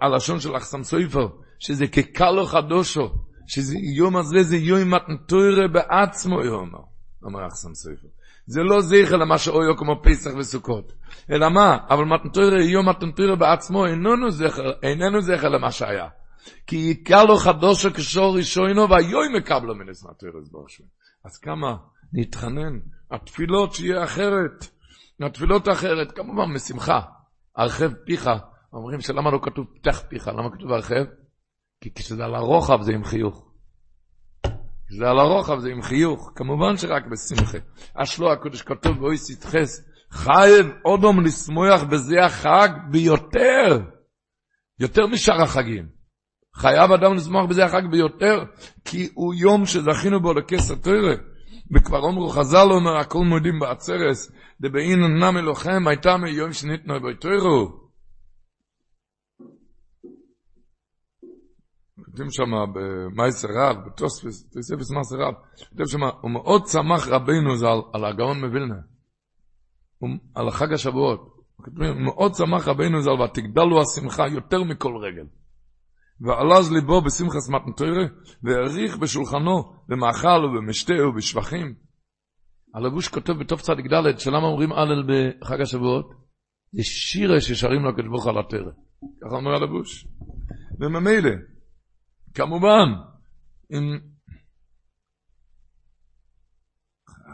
הלשון של אחסם סויפר, שזה כקלו חדושו, שזה יום הזה זה יום מתנתוירה בעצמו, אומר, אומר אחסם. זה לא זכר למה שאויו כמו פסח וסוכות. אלא מה? אבל מתנתוירה, יום מתנתוירה בעצמו איננו זכר, איננו זכר למה שהיה. כי יקלו חדושו כשור ראשונו והיום מקבלו מנס מתוירה זבושו. אז כמה נתחנן, התפילות שיהיה אחרת. התפילות האחרת, כמובן משמחה. הרחב פיך, אומרים שלמה לא כתוב פתח פיך, למה כתוב הרחב? כי כשזה על הרוחב זה עם חיוך. כשזה על הרוחב זה עם חיוך, כמובן שרק בשמחה. אשלו הקודש כתוב באוי סיתחס, חייב אודום לשמוח בזה החג ביותר, יותר משאר החגים. חייב אדם לשמוח בזה החג ביותר, כי הוא יום שזכינו בו לכסר תרא. וכבר אומרו חז"ל אומר, הכל מודים בעצרס, דבאין נם אלוהים הייתה מיום שניתנו ביתרו. כותבים שם במייסר רב, בתוספס, תוספס מייסר רב, כותב שם, הוא מאוד שמח רבינו זה על, הגאון מווילנה, על חג השבועות. כותבים, מאוד שמח רבינו זה על ותגדל לו השמחה יותר מכל רגל. ועלז ליבו בשמחס מתנתוירה, והעריך בשולחנו, במאכל ובמשתה ובשבחים. הלבוש כותב בתוף צדיק ד' שלמה אומרים הלל בחג השבועות? זה שירה ששרים לו ברוך על התרא. ככה אומר הלבוש. וממילא, כמובן, עם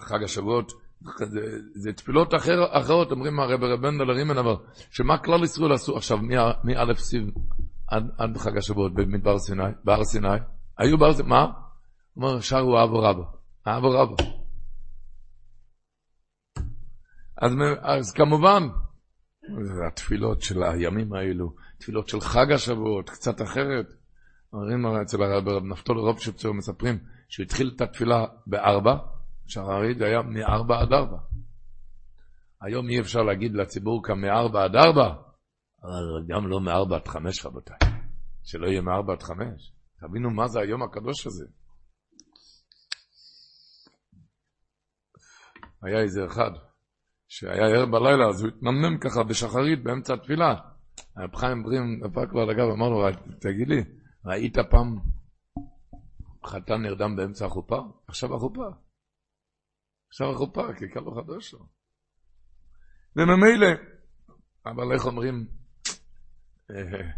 חג השבועות, זה, זה תפילות אחר, אחרות, אומרים הרב רבנדל הרימן, אבל שמה כלל ישראל עשו עכשיו, מא' סיב עד, עד חג השבועות במדבר סיני, בהר סיני, היו בהר סיני, מה? הוא אומר, שרו אבו רבו, אבו רבו. אז, אז כמובן, התפילות של הימים האלו, תפילות של חג השבועות, קצת אחרת. אומרים אצל הרב נפתול רובשפצר מספרים שהוא התחיל את התפילה בארבע, זה היה מארבע עד ארבע. היום אי אפשר להגיד לציבור כאן מארבע עד ארבע, אבל גם לא מארבע עד חמש רבותיי. שלא יהיה מארבע עד חמש. תבינו מה זה היום הקדוש הזה. היה איזה אחד שהיה ער בלילה, אז הוא התנמנם ככה בשחרית באמצע התפילה. הרב חיים ברים נפל כבר לגב, אמר לו, תגיד לי, ראית פעם חתן נרדם באמצע החופה? עכשיו החופה. עכשיו החופה, כי קל לו חדש לו. וממילא, אבל איך אומרים, אה,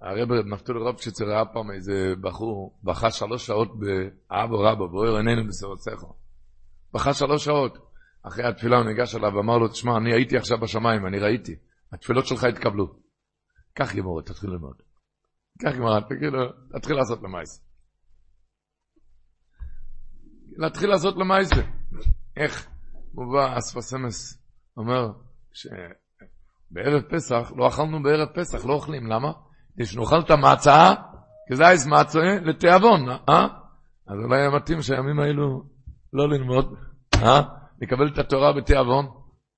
הרב נפתול רובשיץ ראה פעם איזה בחור, בכה שלוש שעות באבו רבו, בוער עינינו בסרוצךו. בכה שלוש שעות. אחרי התפילה הוא ניגש אליו ואמר לו, תשמע, אני הייתי עכשיו בשמיים, אני ראיתי. התפילות שלך התקבלו. קח גמורת, תתחיל ללמוד. קח גמורת, תתחיל לעשות למעשה. להתחיל לעשות למעשה. איך? מובא אספסמס אומר שבערב פסח, לא אכלנו בערב פסח, לא אוכלים, למה? יש נאכל את המצה, היה מצה לתיאבון, אה? אז אולי היה מתאים שהימים האלו לא ללמוד, אה? לקבל את התורה בתיאבון,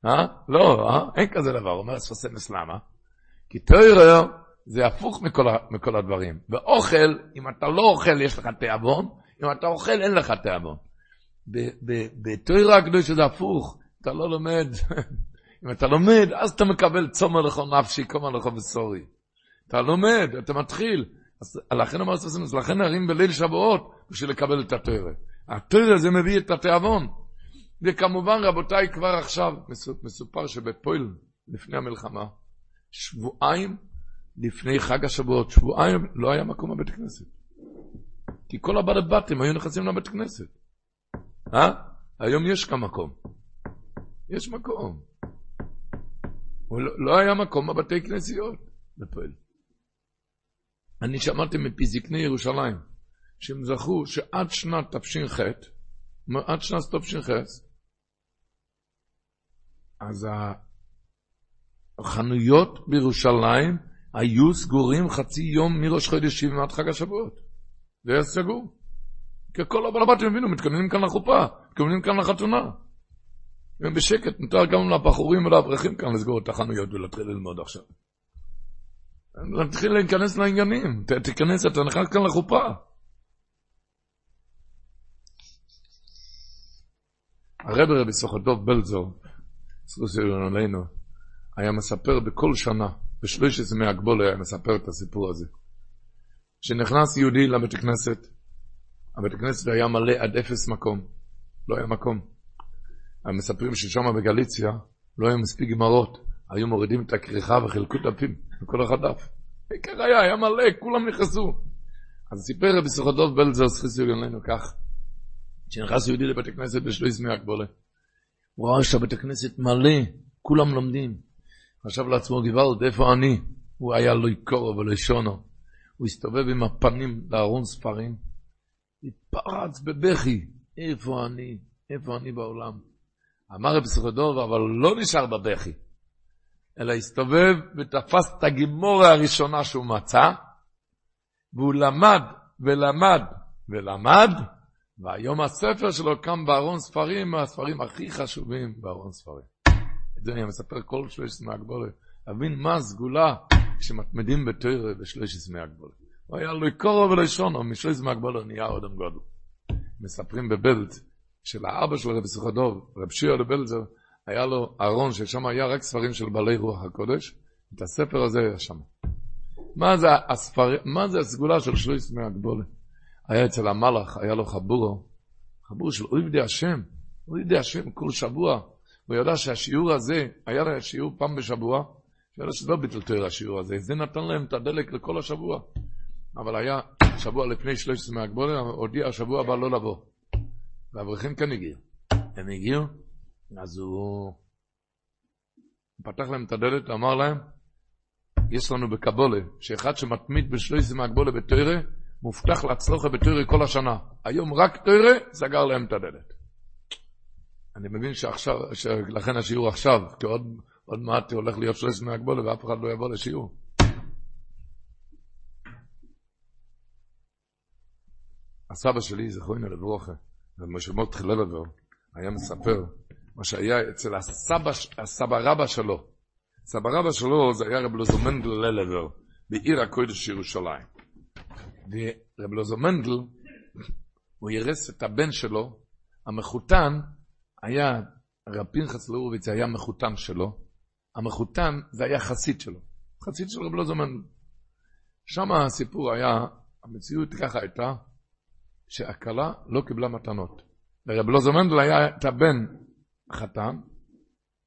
אה? לא, אה? אין כזה דבר, אומר אספסמס למה? כי תוירר זה הפוך מכל, מכל הדברים. באוכל, אם אתה לא אוכל יש לך תיאבון, אם אתה אוכל אין לך תיאבון. בתוירה הקדוש זה הפוך, אתה לא לומד, אם אתה לומד, אז אתה מקבל צומר לך נפשי, קומר לך בסורי. אתה לומד, אתה מתחיל. אז לכן אמר סוסמוס, לכן נרים בליל שבועות בשביל לקבל את התוירה. התוירה זה מביא את התיאבון. וכמובן, רבותיי, כבר עכשיו מסופר שבפועל, לפני המלחמה, שבועיים לפני חג השבועות, שבועיים לא היה מקום בבית הכנסת. כי כל הבעלי בתים היו נכנסים לבית כנסת. אה? היום יש כאן מקום. יש מקום. לא, לא היה מקום בבתי כנסיות בפועל. אני שמעתי מפי זקני ירושלים, שהם זכו שעד שנת תש"ח, עד שנת תש"ח, אז החנויות בירושלים היו סגורים חצי יום מראש חודש שבעים עד חג השבועות. זה היה סגור. כי כל הבעלבתים הבינו, מתכוננים כאן לחופה, מתכוננים כאן לחתונה. והם בשקט, מותר גם לבחורים ולאברכים כאן לסגור את החנויות ולהתחיל ללמוד עכשיו. להתחיל להיכנס לעניינים, תיכנס, אתה נכנס כאן לחופה. הרב רבי סוחדוב בלזור, סרוסי עלינו, היה מספר בכל שנה, בשלוש עשרה מהגבול היה מספר את הסיפור הזה. כשנכנס יהודי לבית הכנסת, הבית הכנסת היה מלא עד אפס מקום, לא היה מקום. הם מספרים ששם בגליציה לא היו מספיק גמרות, היו מורידים את הכריכה וחילקו דפים בכל אחד דף. העיקר היה, היה מלא, כולם נכנסו. אז סיפר רבי סוחדוב בלזר סחיסו גננו כך, כשנכנס יהודי לבית הכנסת בשלוש מהגבולה, הוא ראה שהבית הכנסת מלא, כולם לומדים. חשב לעצמו גוואלד, איפה אני? הוא היה לא יקורו ולא שונו. הוא הסתובב עם הפנים לארון ספרים, פרץ בבכי, איפה אני, איפה אני בעולם? אמר רב סחודוב, אבל לא נשאר בבכי, אלא הסתובב ותפס את הגימורה הראשונה שהוא מצא, והוא למד ולמד ולמד, והיום הספר שלו קם בארון ספרים, הספרים הכי חשובים בארון ספרים. את זה אני מספר כל שלושת מהגבולת. להבין מה הסגולה כשמתמידים בתוירה בשלושת מהגבולת. הוא היה לו קורו ולא שונו, משלושת מהגבולת נהיה אודם גודל. מספרים בבלט של האבא של רבי סוכדוב, רב שיער לבלזר, היה לו ארון ששם היה רק ספרים של בעלי רוח הקודש, את הספר הזה היה שם. מה זה, הספר, מה זה הסגולה של שלושת מהגבולת? היה אצל המלאך, היה לו חבורו, חבור של אויבדי השם, אויבדי השם כל שבוע. הוא ידע שהשיעור הזה, היה לו שיעור פעם בשבוע, שידע שזה לא ביטל תואר השיעור הזה, זה נתן להם את הדלק לכל השבוע. אבל היה שבוע לפני שלושת עשרה מהגבולה, הודיע השבוע הבא לא לבוא. והאברכים כן הגיעו. הם הגיעו, אז הוא פתח להם את הדלת, אמר להם, יש לנו בקבולה, שאחד שמתמיד בשלושת עשרה מהגבולה בתוירה, מובטח להצלוחה בתוירה כל השנה. היום רק תוירה, סגר להם את הדלת. אני מבין שעכשיו, לכן השיעור עכשיו, כי עוד, עוד מעט הולך להיות שלושת מהגבולה ואף אחד לא יבוא לשיעור. הסבא שלי, זכרונו לברוכה, ומשה מותח לבבר, היה מספר מה שהיה אצל הסבא, הסבא רבא שלו. סבא רבא שלו זה היה רב לוזו מנדל ללבר, בעיר הקודש ירושלים. ורב לוזו מנדל, הוא ירס את הבן שלו, המחותן, היה, רב פנחס לאורוביץ היה מחותן שלו, המחותן זה היה חסיד שלו, חסיד של רב לוזו מנדל. שם הסיפור היה, המציאות ככה הייתה, שהכלה לא קיבלה מתנות. לרב לוזו מנדל היה את הבן חתן,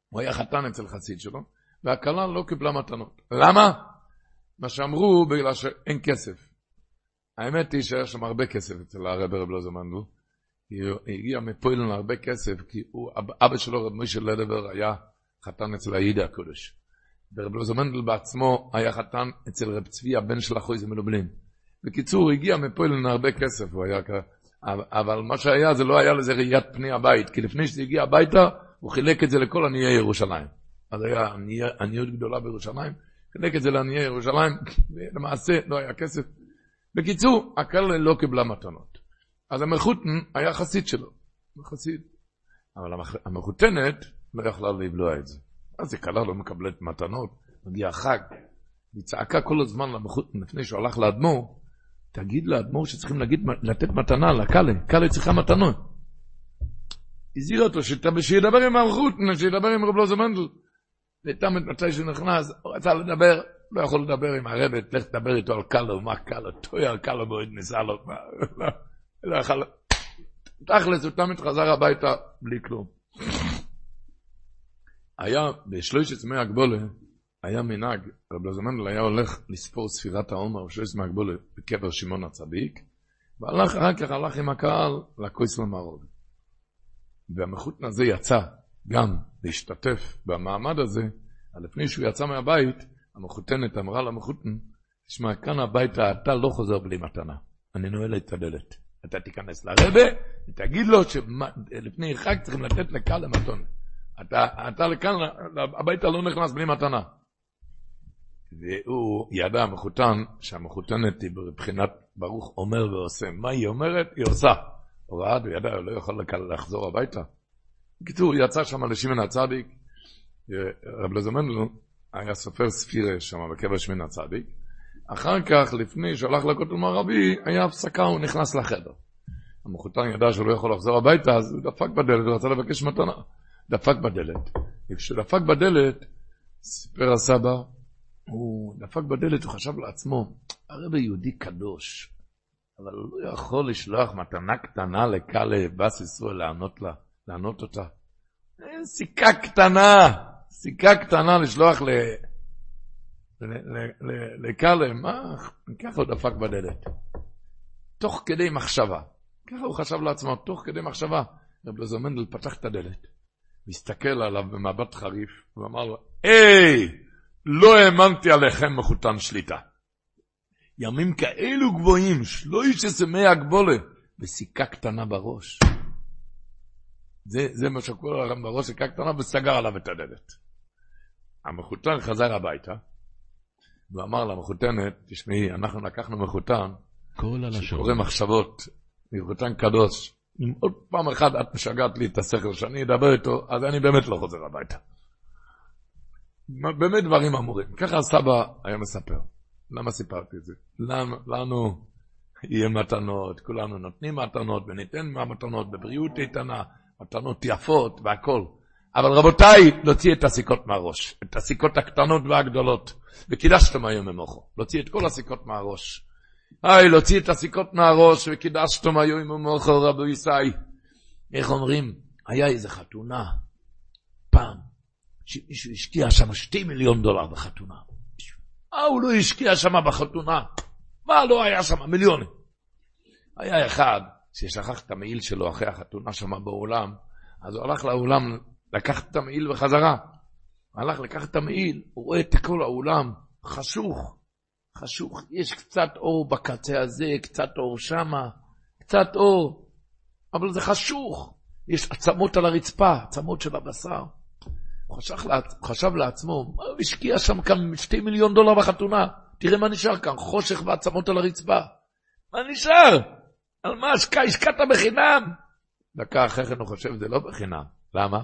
הוא היה חתן אצל חסיד שלו, והכלה לא קיבלה מתנות. למה? מה שאמרו, בגלל שאין כסף. האמת היא שיש שם הרבה כסף אצל הרב רב מנדל. הגיע מפוילן הרבה כסף, כי הוא, אבא שלו, רב מוישה לדבר, היה חתן אצל הידע הקודש. ורב לוזו מנדל בעצמו היה חתן אצל רב צבי, הבן של החויזה מלובלין. בקיצור, הגיע מפוילן הרבה כסף, הוא היה. אבל מה שהיה, זה לא היה לזה ראיית פני הבית, כי לפני שזה הגיע הביתה, הוא חילק את זה לכל עניי ירושלים. אז היה עניות גדולה בירושלים, חילק את זה לעניי ירושלים, ולמעשה לא היה כסף. בקיצור, הכלה לא קיבלה מתנות. אז המחותן היה חסיד שלו, חסיד. אבל המחותנת לא יכלה לבלוע את זה. אז זה כלה לא מקבלת מתנות, מגיע החג. היא צעקה כל הזמן למחותן לפני שהוא הלך לאדמו"ר, תגיד לאדמו"ר שצריכים להגיד, לתת מתנה לקאלה, קאלה צריכה מתנות. הזהיר אותו שידבר עם המלכות, שידבר עם רב לוזו מנדל. ותמיד מתי שהוא נכנס, הוא רצה לדבר, לא יכול לדבר עם הרבת, לך תדבר איתו על קאלה, מה קאלה, טויה קאלה בועד ניסה לו, לא יכול... תכלס, הוא תמיד חזר הביתה בלי כלום. היה בשלושת ימי הגבולה, היה מנהג, רב לזמנדל היה הולך לספור ספירת העומר שיש מהגבולת בקבר שמעון הצדיק, והלך, אחר כך הלך עם הקהל לכויס למערוב. והמחותן הזה יצא גם להשתתף במעמד הזה, לפני שהוא יצא מהבית, המחותנת אמרה למחותן, תשמע, כאן הביתה אתה לא חוזר בלי מתנה, אני נועל את הדלת. אתה תיכנס לרבה ותגיד לו שלפני חג צריכים לתת לקהל למתון. אתה, אתה לכאן, הביתה לא נכנס בלי מתנה. והוא ידע המחותן, שהמחותנת היא בבחינת ברוך אומר ועושה. מה היא אומרת? היא עושה. הוא ראה, הוא ידע, הוא לא יכול לחזור הביתה. בקיצור, יצא שם לשמן הצדיק, רב לזמנדל היה סופר ספירה שם בקבר שמן הצדיק. אחר כך, לפני שהלך לכותל מערבי, היה הפסקה, הוא נכנס לחדר. המחותן ידע שהוא לא יכול לחזור הביתה, אז הוא דפק בדלת, רצה לבקש מתנה. דפק בדלת. וכשהוא דפק בדלת, סיפר הסבא, הוא דפק בדלת, הוא חשב לעצמו, הרב יהודי קדוש, אבל הוא לא יכול לשלוח מתנה קטנה לקאלה בס ישראל לענות לה, לענות אותה. סיכה קטנה, סיכה קטנה לשלוח ל... לקאלה, מה? ככה הוא דפק בדלת. תוך כדי מחשבה. ככה הוא חשב לעצמו, תוך כדי מחשבה. רב לזר מנדל פתח את הדלת, מסתכל עליו במבט חריף, ואמר לו, היי! לא האמנתי עליכם מחותן שליטה. ימים כאלו גבוהים, שלוש עשרה הגבולה, וסיכה קטנה בראש. זה, זה מה שקורה לכם בראש, סיכה קטנה, וסגר עליו את הדלת. המחותן חזר הביתה, ואמר למחותנת, תשמעי, אנחנו לקחנו מחותן, כל הלשון. שקורא מחשבות, מחותן קדוש. אם עוד פעם אחת את משגעת לי את השכל שאני אדבר איתו, אז אני באמת לא חוזר הביתה. באמת דברים אמורים. ככה הסבא היה מספר. למה סיפרתי את זה? לנו, לנו יהיה מתנות, כולנו נותנים מתנות וניתן מהמתנות בבריאות איתנה, מתנות יפות והכול. אבל רבותיי, להוציא את הסיכות מהראש, את הסיכות הקטנות והגדולות. וקידשתם היום ממוחו, להוציא את כל הסיכות מהראש. היי, להוציא את הסיכות מהראש, וקידשתם היום ממוחו, רבו ישי. איך אומרים? היה איזה חתונה, פעם, שמישהו השקיע שם שתי מיליון דולר בחתונה. מה הוא לא השקיע שם בחתונה? מה לא היה שם? מיליונים. היה אחד ששכח את המעיל שלו אחרי החתונה שם באולם, אז הוא הלך לאולם לקחת את המעיל בחזרה. הלך לקחת את המעיל, הוא רואה את כל האולם, חשוך, חשוך, יש קצת אור בקצה הזה, קצת אור שמה, קצת אור, אבל זה חשוך, יש עצמות על הרצפה, עצמות של הבשר. הוא חשב, לעצ... חשב לעצמו, הוא השקיע שם כאן שתי מיליון דולר בחתונה, תראה מה נשאר כאן, חושך ועצמות על הרצפה. מה נשאר? על מה השקעת בחינם? דקה אחרי כן הוא חושב, זה לא בחינם. למה?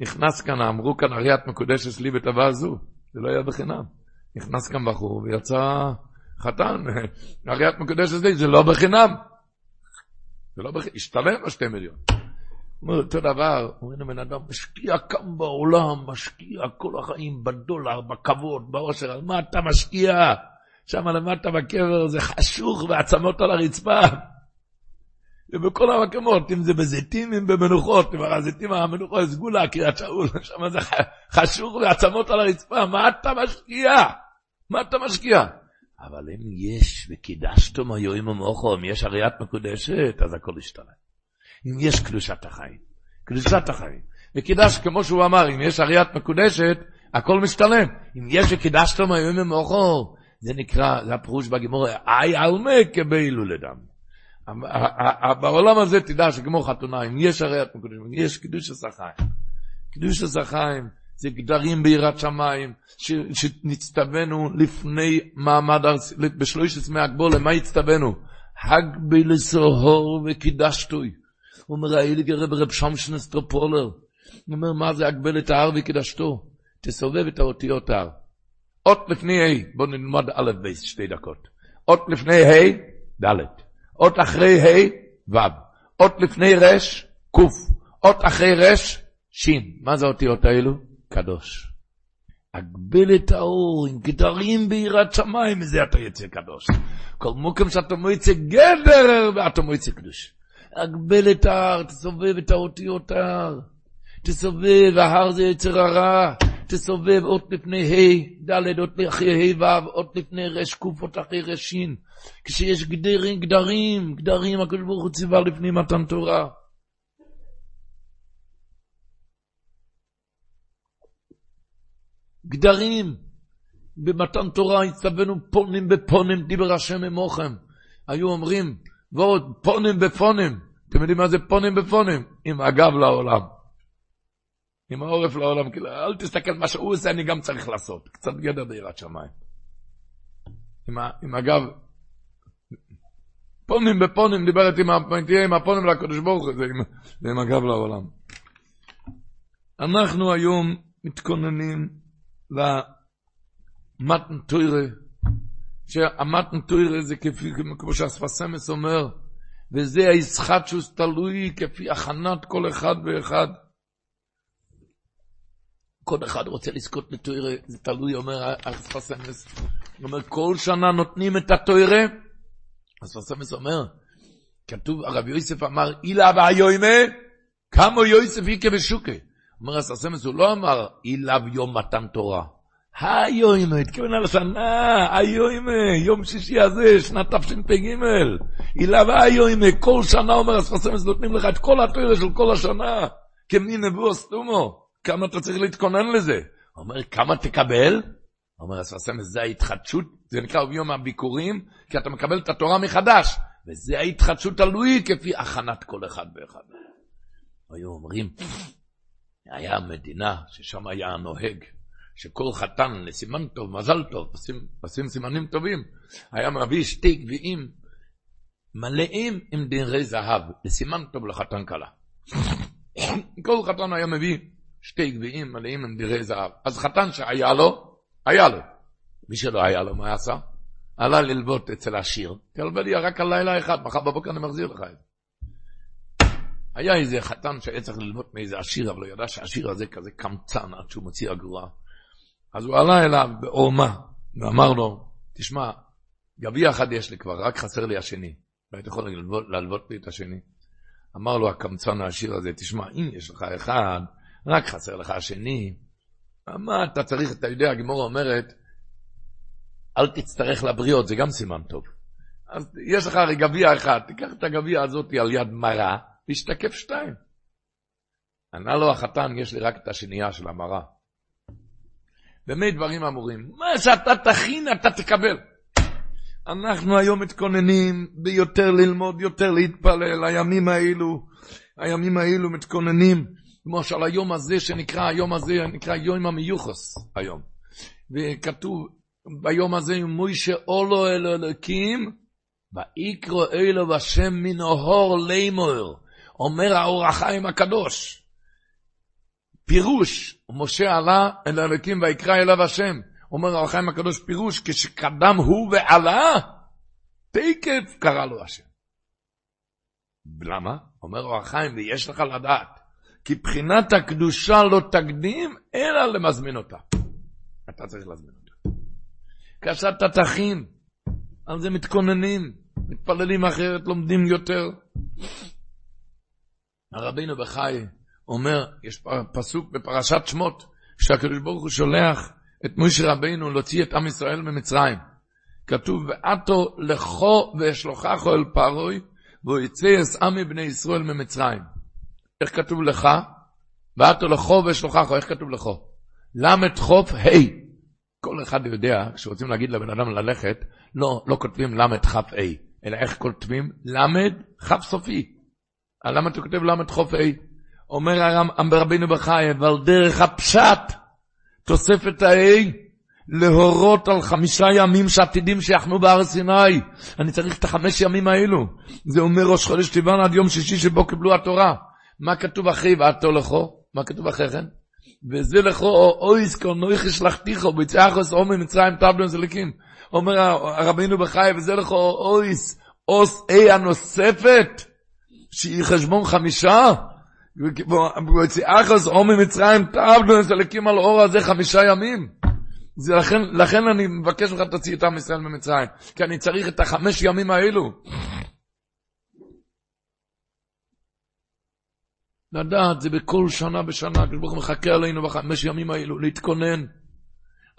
נכנס כאן, אמרו כאן אריית מקודשת לי בטבע זו, זה לא היה בחינם. נכנס כאן בחור ויצא חתן, אריית מקודשת לי, זה לא בחינם. זה לא בחינם, השתלם בשתי מיליון. אומר אותו דבר, אומרים לבן אדם, משקיע כאן בעולם, משקיע כל החיים בדולר, בכבוד, בעושר, על מה אתה משקיע? שם למטה בקבר זה חשוך ועצמות על הרצפה. ובכל המקומות, אם זה בזיתים, אם במנוחות, כבר הזיתים, המנוחות, סגולה, קריית שאול, שם זה חשוך ועצמות על הרצפה, מה אתה משקיע? מה אתה משקיע? אבל אם יש, וקידשתם היום ומאוחו, אם יש הריית מקודשת, אז הכל ישתנה. אם יש קדושת החיים, קדושת החיים. וקידש, כמו שהוא אמר, אם יש הריית מקודשת, הכל משתלם. אם יש וקידשתם היום ומאוחו, זה נקרא, זה הפירוש בגימור, אי עלמה כבילו לדם. בעולם הזה תדע שכמו חתונה, אם יש הרי את מקודשים, אם יש קידוש השחיים, קידוש השחיים זה גדרים ביראת שמיים, שנצטווינו לפני מעמד, בשלוש עצמי הגבול, למה הצטווינו? הגבי לסוהור וקידשתוי. הוא אומר, האיליגר רב רב שמשנס טרופולר. הוא אומר, מה זה הגבלת ההר וקידשתו? תסובב את האותיות ההר. אות לפני ה', בואו נלמד א' בייס שתי דקות. אות לפני ה', ד'. אות אחרי ה' ו', אות לפני ר', ק', אות אחרי ר', ש'. מה זה האותיות האלו? קדוש. הגבל את האור עם גדרים ביראת שמיים, מזה אתה יוצא קדוש. כל מוקם שאתה מועצה גדר, ואתה מועצה קדוש. הגבל את ההר, תסובב את האותיות ההר. תסובב, ההר זה יצר הרע. תסובב אות לפני ה', ד', אות אחרי ה' ו', אות לפני ר', ק', אות אחרי ר', ש'. כשיש גדרים, גדרים, גדרים, הקדוש ברוך הוא ציווה לפני מתן תורה. גדרים, במתן תורה הצטווינו פונים בפונים, דיבר השם עמוכם. היו אומרים, ועוד פונים בפונים. אתם יודעים מה זה פונים בפונים? עם הגב לעולם. עם העורף לעולם, כאילו, אל תסתכל מה שהוא עושה, אני גם צריך לעשות. קצת גדר ביראת שמיים. עם, עם הגב, פונים בפונים, דיברת תהיה עם הפונים לקדוש ברוך הוא, זה עם הגב לעולם. אנחנו היום מתכוננים למתן טוירה, שהמתן טוירה זה כפי, כמו שהספסמס אומר, וזה הישחטשוס תלוי כפי הכנת כל אחד ואחד. כל אחד רוצה לזכות לטוירה, זה תלוי, אומר הספסמס. הוא אומר, כל שנה נותנים את הטוירה, הספסמס אומר, כתוב, הרב יוסף אמר, אילה והיוימה, כמה יוסף איקה ושוקה. אומר הספסמס, הוא לא אמר, אילה ויום מתן תורה. היוימה, התכוון על השנה, היוימה, יום שישי הזה, שנת תשפ"ג. אילה והיוימה, כל שנה, אומר הספסמס, נותנים לך את כל הטוירה של כל השנה, כמי נבוא סתומו. כמה אתה צריך להתכונן לזה? אומר, כמה תקבל? אומר, הספסמס, זה ההתחדשות, זה נקרא יום הביקורים, כי אתה מקבל את התורה מחדש. וזה ההתחדשות תלוי כפי הכנת כל אחד ואחד. היו אומרים, היה מדינה ששם היה הנוהג, שכל חתן לסימן טוב, מזל טוב, עושים, עושים סימנים טובים, היה מביא שתי גביעים מלאים עם דינרי זהב, לסימן טוב לחתן כלה. כל חתן היה מביא שתי גביעים מלאים עם דינרי זהב. אז חתן שהיה לו, היה לו. מי שלא היה לו, מה עשה? עלה ללוות אצל עשיר, תלווה לי רק על לילה אחד, מחר בבוקר אני מחזיר לך את זה. היה איזה חתן שהיה צריך ללמוד מאיזה עשיר, אבל הוא ידע שהעשיר הזה כזה קמצן עד שהוא מוציא אגורה. אז הוא עלה אליו בעורמה, ואמר לו, תשמע, גביע אחד יש לי כבר, רק חסר לי השני. והיית יכול ללוות לי את השני. אמר לו הקמצן העשיר הזה, תשמע, אם יש לך אחד, רק חסר לך השני. מה אתה צריך, אתה יודע, הגמורה אומרת, אל תצטרך לבריות, זה גם סימן טוב. אז יש לך הרי גביע אחד, תיקח את הגביע הזאת על יד מרה, להשתקף שתיים. ענה לו החתן, יש לי רק את השנייה של המרה. במה דברים אמורים? מה שאתה תכין, אתה תקבל. אנחנו היום מתכוננים ביותר ללמוד, יותר להתפלל, הימים האלו, הימים האלו מתכוננים, למשל היום הזה שנקרא, היום הזה נקרא יום המיוחס היום. וכתוב ביום הזה, מוישה אולו אל אלוקים, ויקרו אלו בשם מן אהור לימור. אומר האור החיים הקדוש. פירוש, משה עלה אל האלוקים ויקרא אליו השם. אומר האור החיים הקדוש פירוש, כשקדם הוא ועלה, תקף קרא לו השם. למה? אומר האור החיים, ויש לך לדעת, כי בחינת הקדושה לא תקדים, אלא למזמין אותה. אתה צריך להזמין אותה. כאשר אתה תכין, על זה מתכוננים, מתפללים אחרת, לומדים יותר. הרבינו בחי אומר, יש פסוק בפרשת שמות, שהקדוש ברוך הוא שולח את משה רבינו להוציא את עם ישראל ממצרים. כתוב, ועתו לכו ואשלוחךו אל פרוי, והוא יצא את בני ישראל ממצרים. איך כתוב לך? ועתו לכו ואשלוחךו, איך כתוב לכו? למד חוף ה'. כל אחד יודע, כשרוצים להגיד לבן אדם ללכת, לא, לא כותבים למד כף ה', אלא איך כותבים? למד כף סופי. למה אתה כותב למד חוף ה'? אומר הרמב"ם ברבינו בחי, אבל דרך הפשט, תוספת ה-A, להורות על חמישה ימים שעתידים שיחנו בהר סיני. אני צריך את החמש ימים האלו. זה אומר ראש חודש טבען עד יום שישי שבו קיבלו התורה. מה כתוב אחרי ועתו לכו? מה כתוב אחרי כן? וזה לכו אויס קורנויך שלחתיכו, ביצחוס עומי מצרים תבלון זליקים. אומר הרבינו בחי, וזה לכו אויס, אוס A הנוספת. שהיא חשבון חמישה, ויציאחס עומי מצרים תעבדו נסלקים על אור הזה חמישה ימים. זה לכן, לכן אני מבקש ממך תוציא את עם ישראל ממצרים, כי אני צריך את החמש ימים האלו. לדעת, זה בכל שנה בשנה, הקדוש ברוך הוא מחכה עלינו בחמש ימים האלו, להתכונן.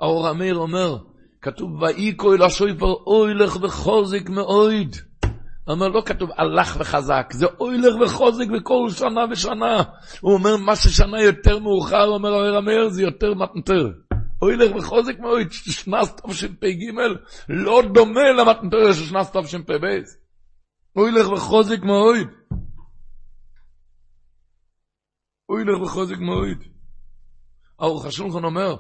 האור המאיר אומר, כתוב, ואי כה אל השויפר אוי לך וחוזק מאויד. אומר, לא כתוב הלך וחזק, זה אוילך וחוזק בכל שנה ושנה. הוא אומר, מה ששנה יותר מאוחר, אומר אומר המאיר, זה יותר מתנתר. אוילך וחוזק מאוד, שנס תשפ"ג, לא דומה למתנתר של שנס תשפ"ב. אוילך וחוזק מאוד. אוילך וחוזק מאוד. האורך השולחן אומר,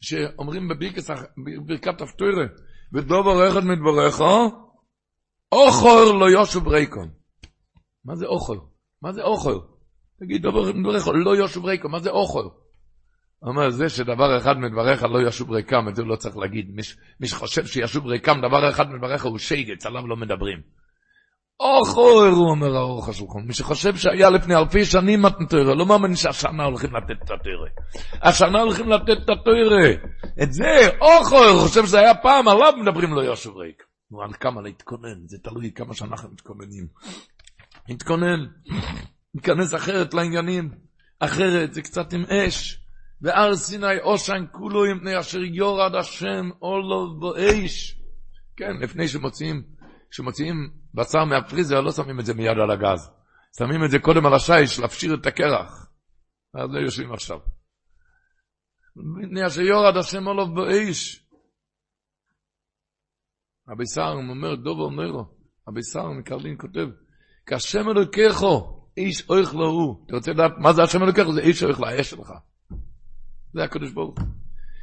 שאומרים בברכת הפטוירה, ודובר אחד מדבריך, אוכר לא יושב ריקון. מה זה אוכר? מה זה אוכר? תגיד דבר מדבריך, לא יושב ריקון, מה זה אוכר? אומר, זה שדבר אחד מדבריך לא ישוב ריקם, את זה לא צריך להגיד. מי שחושב שישוב ריקם, דבר אחד מדבריך הוא שייגץ, עליו לא מדברים. אוכר, הוא אומר האורך השולחן. מי שחושב שהיה לפני אלפי שנים מתנתרא, לא מאמין שהשנה הולכים לתת את התרא. השנה הולכים לתת את התרא. את זה, אוכר, חושב שזה היה פעם, עליו מדברים לא ישוב ריק. נו, על כמה להתכונן, זה תלוי כמה שאנחנו מתכוננים. להתכונן, ניכנס אחרת לעניינים, אחרת זה קצת עם אש. והר סיני אושן כולו עם פני אשר יורד השם אולו באש. כן, לפני שמוציאים, כשמוציאים בשר מהפריזר, לא שמים את זה מיד על הגז. שמים את זה קודם על השיש, להפשיר את הקרח. אז לא יושבים עכשיו. מפני אשר יורד השם אולו באש. רבי סער אומר, דובו אומר לו, הבישר מקרלין כותב, כשם אלוקיכו, איש אויך לו הוא. אתה רוצה לדעת מה זה השם אלוקיכו? זה איש אויך לאש שלך. זה הקדוש ברוך הוא.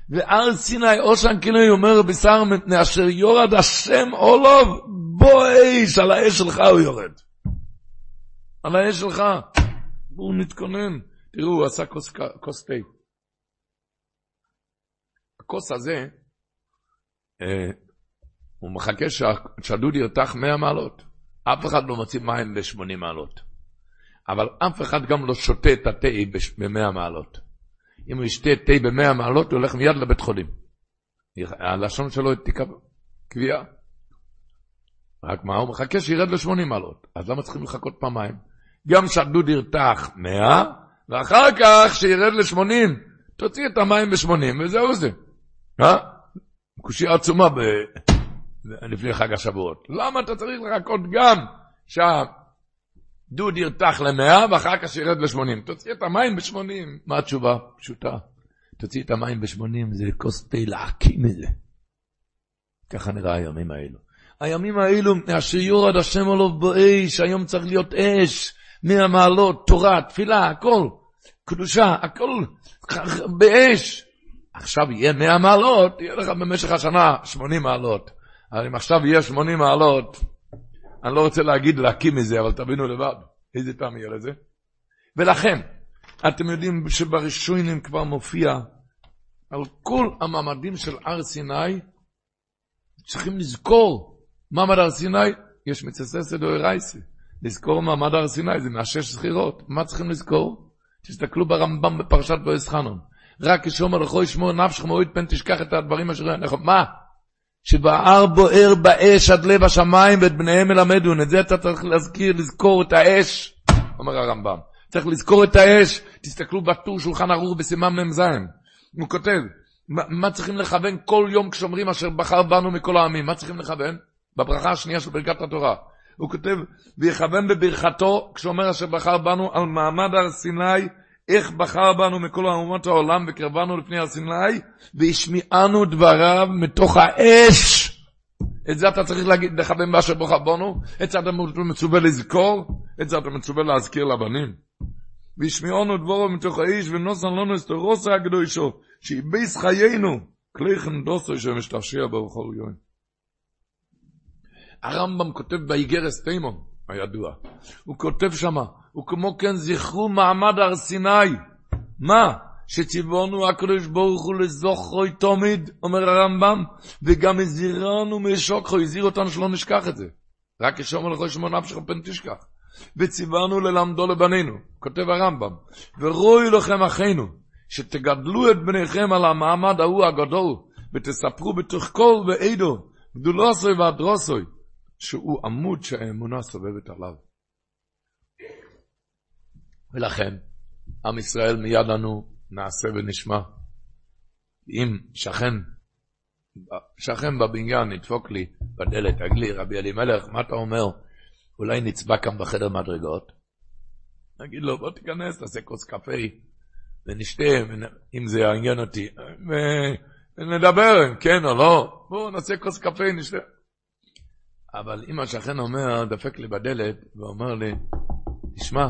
ועל סיני אושן כינוי אומר בשר אשר יורד השם אולוב, בוא איש, על האש שלך הוא יורד. על האש שלך. בואו נתכונן. תראו, הוא עשה כוס, כוס תה. הכוס הזה, אה, הוא מחכה שהדוד ירתח 100 מעלות. אף אחד לא מוציא מים ב-80 מעלות. אבל אף אחד גם לא שותה את התה ב-100 מעלות. אם הוא ישתה תה ב-100 מעלות, הוא הולך מיד לבית חולים. הלשון שלו תיקה קביעה. רק מה, הוא מחכה שירד ל-80 מעלות. אז למה צריכים לחכות פעמיים? גם שהדוד ירתח 100, ואחר כך שירד ל-80, תוציא את המים ב-80, וזהו זה. אה? קושי עצומה ב... לפני חג השבועות. למה אתה צריך לחכות גם שהדוד ירתח ל-100 ואחר כך שירד ל-80? תוציא את המים ב-80. מה התשובה? פשוטה. תוציא את המים ב-80, זה כוס תה להקים את זה. ככה נראה הימים האלו. הימים האלו, אשר יורד השם עליו באש, היום צריך להיות אש, מאה מעלות, תורה, תפילה, הכל, קדושה, הכל באש. עכשיו יהיה מאה מעלות, יהיה לך במשך השנה שמונים מעלות. אבל אם עכשיו יהיה שמונים מעלות, אני לא רוצה להגיד להקים מזה, אבל תבינו לבד, איזה פעם יהיה לזה. ולכן, אתם יודעים שבראשונים כבר מופיע על כל המעמדים של הר סיני, צריכים לזכור, מעמד הר סיני, יש מצססת או ארייסי. לזכור מעמד הר סיני, זה מהשש זכירות. מה צריכים לזכור? תסתכלו ברמב"ם בפרשת בועז חנון. רק כשאומר לכו ישמור נפשך מועד פן תשכח את הדברים אשר... מה? שבער בוער באש עד לב השמיים ואת בניהם ילמדון. את זה אתה צריך להזכיר, לזכור את האש, אומר הרמב"ם. צריך לזכור את האש. תסתכלו בטור שולחן ערוך בסימן מ"ז. הוא כותב, מה, מה צריכים לכוון כל יום כשאומרים אשר בחר בנו מכל העמים? מה צריכים לכוון? בברכה השנייה של ברכת התורה. הוא כותב, ויכוון בברכתו, כשאומר אשר בחר בנו על מעמד הר סיני, איך בחר בנו מכל האומות העולם וקרבנו לפני הר סיני, והשמיענו דבריו מתוך האש. את זה אתה צריך להגיד, לכוון באשר בחר בנו, את זה אתה מצווה לזכור, את זה אתה מצווה להזכיר לבנים. והשמיענו דברו מתוך האיש, ונוסן לנו אסתרוסה הקדושו, שאיבס חיינו, כלי חנדוסו שמשתעשע בכל יום. הרמב"ם כותב באיגרס תימון, הידוע. הוא כותב שמה, וכמו כן זכרו מעמד הר סיני. מה? שציוונו הקדוש ברוך הוא לזוכרוי תמיד, אומר הרמב"ם, וגם הזהירנו משוקחו, הזהיר אותנו שלא נשכח את זה. רק כשאומר לך שמונה נפשך פן תשכח. וציוונו ללמדו לבנינו, כותב הרמב"ם, ורואי לכם אחינו, שתגדלו את בניכם על המעמד ההוא הגדול, ותספרו בתוך כל ועדו, גדולוסוי והדרוסוי, שהוא עמוד שהאמונה סובבת עליו. ולכן, עם ישראל מיד לנו נעשה ונשמע. אם שכן, שכן בבניין ידפוק לי בדלת, תגיד לי, רבי אלימלך, מה אתה אומר? אולי נצבע כאן בחדר מדרגות? נגיד לו, בוא תיכנס, תעשה כוס קפה ונשתה, אם זה יעניין אותי, ונדבר, כן או לא, בואו נעשה כוס קפה, נשתה. אבל אם השכן אומר, דפק לי בדלת, ואומר לי, תשמע,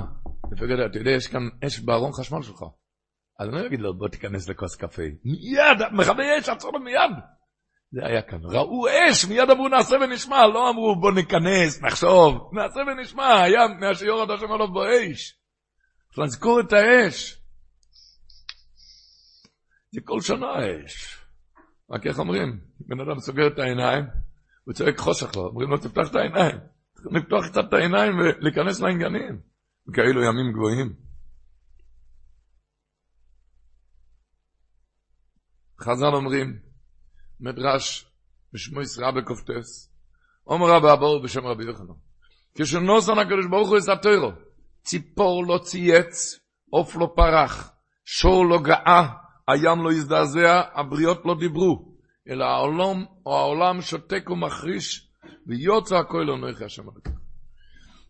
דפק לי, אתה יודע, יש כאן אש בארון חשמל שלך. אז אני לא אגיד לו, בוא תיכנס לכוס קפה. מיד, מכבי אש, עצור לו מיד. זה היה כאן. ראו אש, מיד אמרו נעשה ונשמע, לא אמרו בוא ניכנס, נחשוב, נעשה ונשמע, היה מהשיורד השם עליו באש. לזכור את האש. זה כל שנה אש. רק איך אומרים? בן אדם סוגר את העיניים, הוא צועק חושך לו, אומרים לו תפתח את העיניים. צריכים לפתוח קצת את העיניים ולהיכנס לעניינים. כאלו ימים גבוהים. חז"ל אומרים, מדרש בשמו ישראל בקופטס, אומר רבי אבו בשם רבי יוחנן, כשנוסן הקדוש ברוך הוא יסתרו, ציפור לא צייץ, עוף לא פרח, שור לא גאה, הים לא הזדעזע, הבריות לא דיברו. אלא העולם, או העולם שותק ומחריש, ויוצא הכל לא נויך השם אלוקים.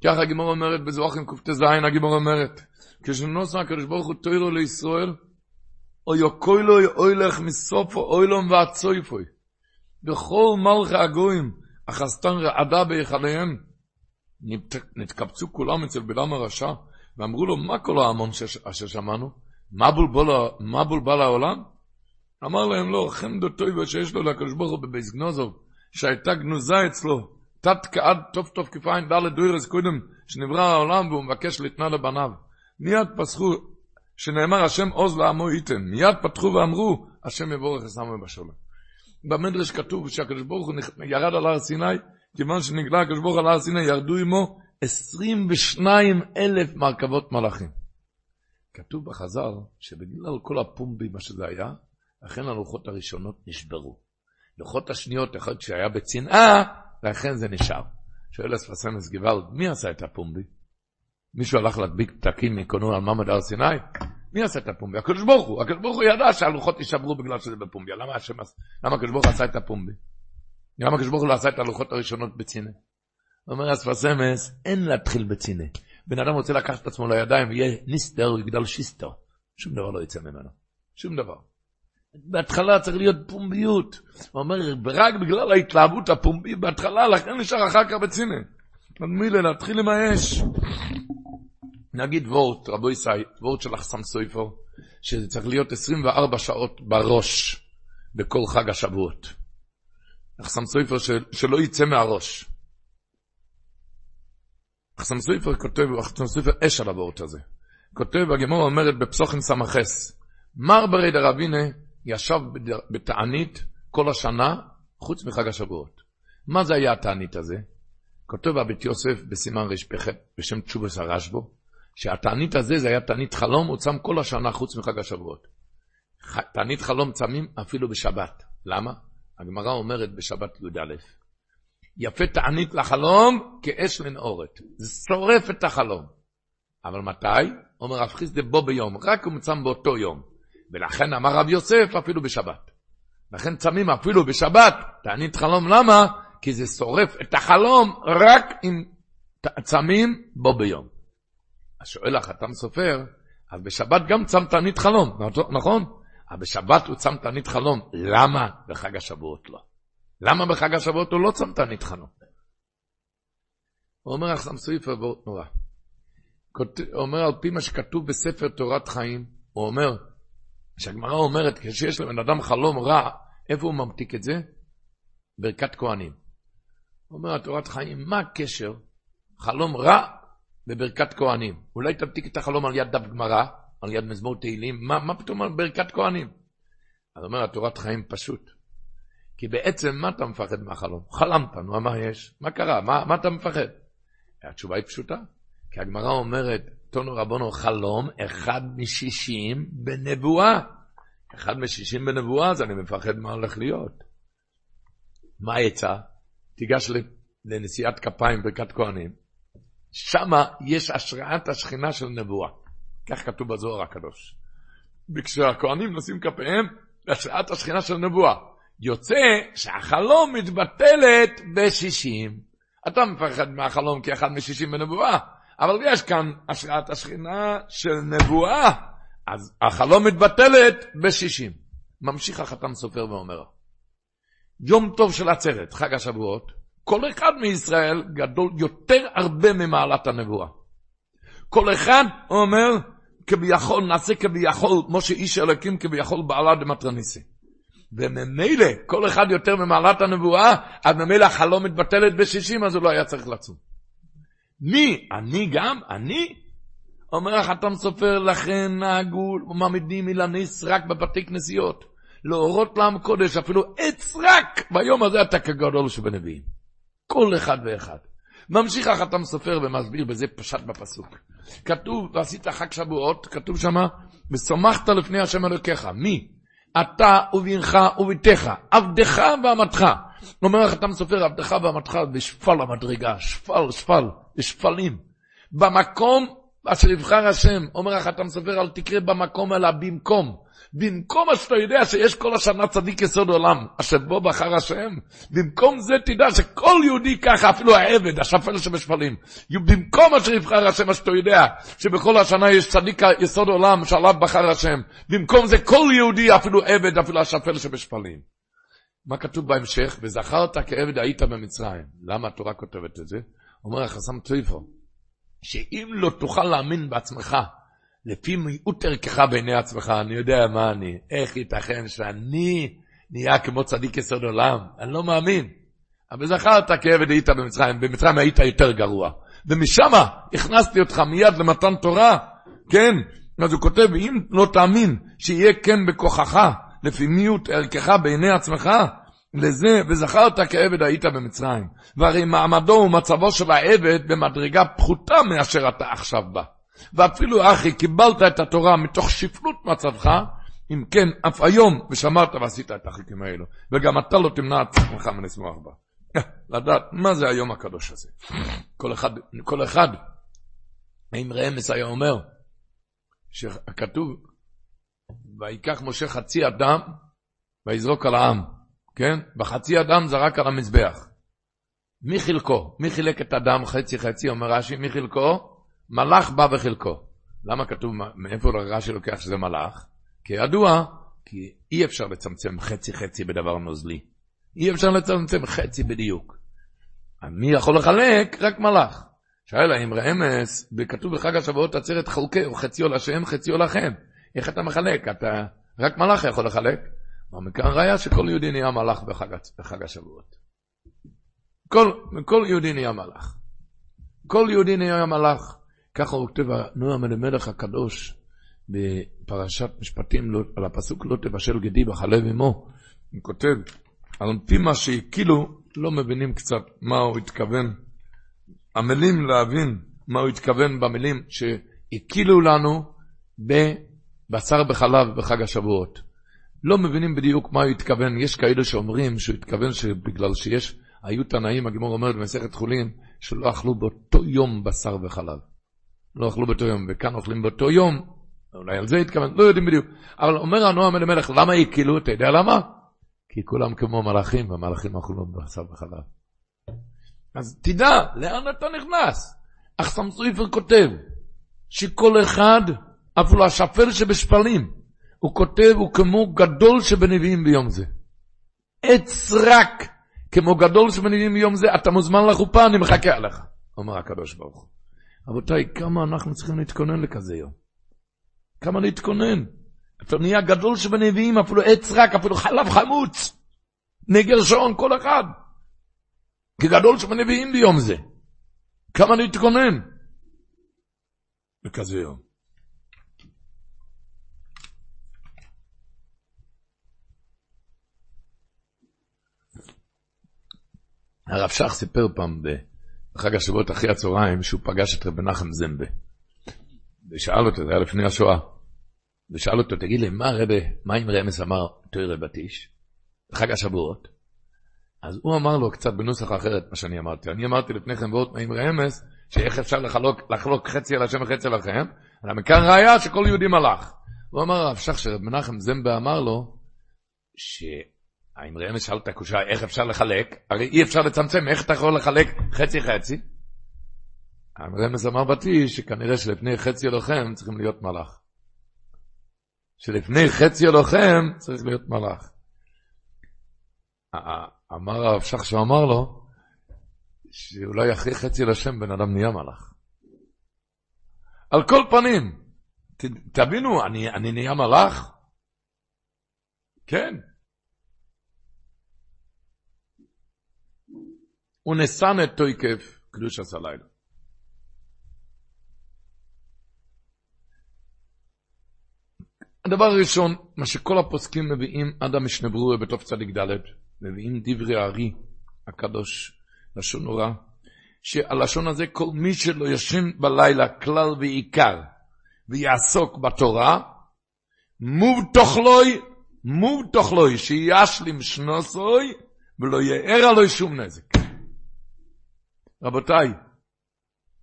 ככה הגימור אומרת בזוכם קט"ז, הגימור אומרת, כשנוסע הקדוש ברוך הוא תוירו לישראל, או יוקוילו אוילך מסופו אוילום ועצויפוי. בכל מלכי הגויים, החסתן רעדה בהיכליהם, נתקבצו כולם אצל בלעם הרשע, ואמרו לו, מה כל ההמון אשר שמענו? מה בולבל העולם? אמר להם, לא, חמדו טויבו שיש לו לקדוש ברוך הוא בבייס גנוזוב, שהייתה גנוזה אצלו, תת כעד טוב טוב כפיים דלת דוירס קודם, שנברא העולם והוא מבקש לתנא לבניו. מיד פסחו, שנאמר השם עוז לעמו ייתן, מיד פתחו ואמרו, השם יבורך עשמו בשלום. במדרש כתוב שהקדוש ברוך הוא ירד על הר סיני, כיוון שנגלה הקדוש ברוך על הר סיני, ירדו עמו 22 אלף מרכבות מלאכים. כתוב בחז"ל שבגלל כל הפומבי, מה שזה היה, לכן הלוחות הראשונות נשברו. לוחות השניות, אחד שהיה בצנעה, לכן זה נשאר. שואל אספסמס גוואלד, מי עשה את הפומבי? מישהו הלך להדביק פתקים מקונו על מעמד הר סיני? מי עשה את הפומבי? הקדוש ברוך הוא. הקדוש ברוך הוא ידע שהלוחות יישברו בגלל שזה בפומבי. למה השם, למה הקדוש ברוך הוא עשה את הפומבי? למה הקדוש ברוך הוא לא עשה את הלוחות הראשונות בציני? אומר אספסמס, אין להתחיל בציני. בן אדם רוצה לקחת את עצמו לידיים ויהיה ניסטר, הוא יגדל שיסטר. שום דבר לא יצא ממנו. שום דבר. בהתחלה צריך להיות פומביות. הוא אומר, רק בגלל ההתלהבות הפומבית בהתחלה, לכן נשאר אחר כך בציני. מילה, להתחיל עם האש. נגיד וורט, רבו ישי, וורט של אחסם סויפר, שזה צריך להיות 24 שעות בראש בכל חג השבועות. אחסם סויפר של, שלא יצא מהראש. אחסם סויפר כותב, אחסם סויפר אש על הוורט הזה. כותב, הגמור אומרת בפסוחים סמכס, מר ברי דרבינה ישב בתענית כל השנה, חוץ מחג השבועות. מה זה היה התענית הזה? כותב הבית יוסף בסימן רפ"ח בשם תשובס הרשב"ו, שהתענית הזה זה היה תענית חלום, הוא צם כל השנה חוץ מחג השבועות. תענית חלום צמים אפילו בשבת. למה? הגמרא אומרת בשבת י"א, יפה תענית לחלום כאש לנעורת. זה שורף את החלום. אבל מתי? אומר רב חיסדה בו ביום, רק הוא מצם באותו יום. ולכן אמר רב יוסף אפילו בשבת. לכן צמים אפילו בשבת, תענית חלום למה? כי זה שורף את החלום רק אם צמים בו ביום. אז שואל החתם סופר, אז בשבת גם צם תענית חלום, נכון? אבל בשבת הוא צם תענית חלום, למה בחג השבועות לא? למה בחג השבועות הוא לא צם תענית חלום? אומר החתם סופר ואות נורא. אומר על פי מה שכתוב בספר תורת חיים, הוא אומר, כשהגמרא אומרת, כשיש לבן אדם חלום רע, איפה הוא ממתיק את זה? ברכת כהנים. אומר התורת חיים, מה הקשר חלום רע בברכת כהנים? אולי תמתיק את החלום על יד דף גמרא, על יד מזמור תהילים, מה, מה פתאום על ברכת כהנים? אז אומר התורת חיים פשוט. כי בעצם מה אתה מפחד מהחלום? חלמת, נו, מה יש? מה קרה? מה, מה אתה מפחד? התשובה היא פשוטה. כי הגמרא אומרת, תונו רבונו חלום, אחד משישים בנבואה. אחד משישים בנבואה, אז אני מפחד מה הולך להיות. מה העצה? תיגש לנשיאת כפיים ברכת כהנים. שמה יש השראת השכינה של נבואה. כך כתוב בזוהר הקדוש. וכשהכהנים נושאים כפיהם, השראת השכינה של נבואה. יוצא שהחלום מתבטלת בשישים. אתה מפחד מהחלום כאחד משישים בנבואה, אבל יש כאן השראת השכינה של נבואה, אז החלום מתבטלת בשישים. ממשיך החתם סופר ואומר, יום טוב של עצרת, חג השבועות, כל אחד מישראל גדול יותר הרבה ממעלת הנבואה. כל אחד אומר, כביכול, נעשה כביכול, כמו שאיש אלוקים כביכול בעלה דמטרניסי. וממילא, כל אחד יותר ממעלת הנבואה, אז ממילא החלום מתבטלת בשישים, אז הוא לא היה צריך לצום. מי? אני גם? אני? אומר החתם סופר, לכן נהגו ומעמידים אילניס רק בבתי כנסיות. להורות לעם קודש, אפילו עץ רק ביום הזה אתה כגדול שבנביאים. כל אחד ואחד. ממשיך החתם סופר ומסביר בזה פשט בפסוק. כתוב, ועשית חג שבועות, כתוב שמה, ושמחת לפני השם אלוקיך. מי? אתה ובנך וביתך, עבדך ואמתך. אומר החתם סופר, עבדך ואמתך בשפל המדרגה, שפל, שפל, בשפלים. במקום אשר יבחר השם, אומר החתם סופר, אל תקרא במקום אלא במקום. במקום שאתה יודע שיש כל השנה צדיק יסוד עולם, אשר בו בחר השם, במקום זה תדע שכל יהודי ככה, אפילו העבד, השפל שבשפלים, במקום אשר יבחר השם, אשר אתה יודע שבכל השנה יש צדיק יסוד עולם שעליו בחר השם, במקום זה כל יהודי, אפילו עבד, אפילו השפל שבשפלים. מה כתוב בהמשך? וזכרת כעבד היית במצרים. למה התורה כותבת את זה? אומר החסם צויפו, שאם לא תוכל להאמין בעצמך, לפי מיעוט ערכך בעיני עצמך, אני יודע מה אני, איך ייתכן שאני נהיה כמו צדיק יסוד עולם, אני לא מאמין. אבל זכרת כעבד היית במצרים, במצרים היית יותר גרוע. ומשם הכנסתי אותך מיד למתן תורה, כן? אז הוא כותב, אם לא תאמין שיהיה כן בכוחך, לפי מיעוט ערכך בעיני עצמך, לזה, וזכרת כעבד היית במצרים. והרי מעמדו ומצבו של העבד במדרגה פחותה מאשר אתה עכשיו בא. ואפילו אחי, קיבלת את התורה מתוך שפלות מצבך, אם כן, אף היום, ושמרת ועשית את החוקים האלו. וגם אתה לא תמנע את עצמך מלשמוח בה. לדעת מה זה היום הקדוש הזה. כל אחד, כל אחד, האם רמס היה אומר, שכתוב, ויקח משה חצי אדם, ויזרוק על העם, כן? וחצי אדם זרק על המזבח. מי חלקו? מי חילק את הדם חצי חצי? אומר רש"י, מי חלקו? מלאך בא בחלקו. למה כתוב, מאיפה רש"י לוקח שזה מלאך? כידוע, כי אי אפשר לצמצם חצי חצי בדבר נוזלי. אי אפשר לצמצם חצי בדיוק. מי יכול לחלק? רק מלאך. שאלה האם רמז, וכתוב בחג השבועות עצרת חלקי, או חציו לשם, חציו לכם. איך אתה מחלק? אתה, רק מלאך יכול לחלק. מכאן ראיה שכל יהודי נהיה מלאך בחג, בחג השבועות. כל, כל יהודי נהיה מלאך. כל יהודי נהיה מלאך. ככה הוא כותב נועם אלימלך הקדוש בפרשת משפטים לא, על הפסוק לא תבשל גדי בחלב אמו. הוא כותב, על פי מה שהקילו, לא מבינים קצת מה הוא התכוון. המילים להבין מה הוא התכוון במילים שהקילו לנו בבשר בחלב בחג השבועות. לא מבינים בדיוק מה הוא התכוון. יש כאלה שאומרים שהוא התכוון שבגלל שיש, היו תנאים, הגמור אומרת במסכת חולין, שלא אכלו באותו יום בשר וחלב. לא אכלו באותו יום, וכאן אוכלים באותו יום, אולי על זה התכוון, לא יודעים בדיוק. אבל אומר הנועם אלימלך, למה הקילו? אתה יודע למה? כי כולם כמו מלאכים, והמלאכים אכלו בשר וחלב. אז תדע, לאן אתה נכנס? אך סמסויפר כותב, שכל אחד, אפילו השפל שבשפלים, הוא כותב, הוא כמו גדול שבנביאים ביום זה. עץ רק, כמו גדול שבנביאים ביום זה, אתה מוזמן לחופה, אני מחכה עליך, אומר הקדוש ברוך הוא. רבותיי, כמה אנחנו צריכים להתכונן לכזה יום? כמה להתכונן? אתה נהיה גדול שבנביאים, אפילו עץ רק, אפילו חלב חמוץ. נגר שעון כל אחד. כגדול שבנביאים ביום זה. כמה להתכונן? לכזה יום. הרב שך סיפר פעם בחג השבועות אחרי הצהריים שהוא פגש את רבי נחם זמבה. ושאל אותו, זה היה לפני השואה, ושאל אותו, תגיד לי, מה רבי, מה אם רמז אמר תוירה בתיש? בחג השבועות? אז הוא אמר לו קצת בנוסח אחרת מה שאני אמרתי. אני אמרתי לפני כן ועוד עם רמז, שאיך אפשר לחלוק, לחלוק חצי על השם וחצי לכם, אלא מכאן ראיה שכל יהודי מלאך. הוא אמר הרב שך שרב מנחם זמבה אמר לו, שהאם רמז שאל את הקושה איך אפשר לחלק, הרי אי אפשר לצמצם, איך אתה יכול לחלק חצי חצי? רמז אמר בתי שכנראה שלפני חצי אלוהים צריכים להיות מלאך. שלפני חצי אלוהים צריך להיות מלאך. אמר הרב שך שהוא אמר לו, שאולי אחרי חצי לשם בן אדם נהיה מלאך. על כל פנים, תבינו, אני, אני נהיה מלאך? כן. את תויקף קדוש לילה. הדבר הראשון, מה שכל הפוסקים מביאים עד המשנה ברורה בתוף צדיק ד', מביאים דברי הארי הקדוש, לשון נורא, שהלשון הזה, כל מי שלא ישן בלילה כלל ועיקר, ויעסוק בתורה, מוב תאכלוי, מוב תאכלוי, שישלים שנוסוי, ולא יאר עלוי שום נזק. רבותיי,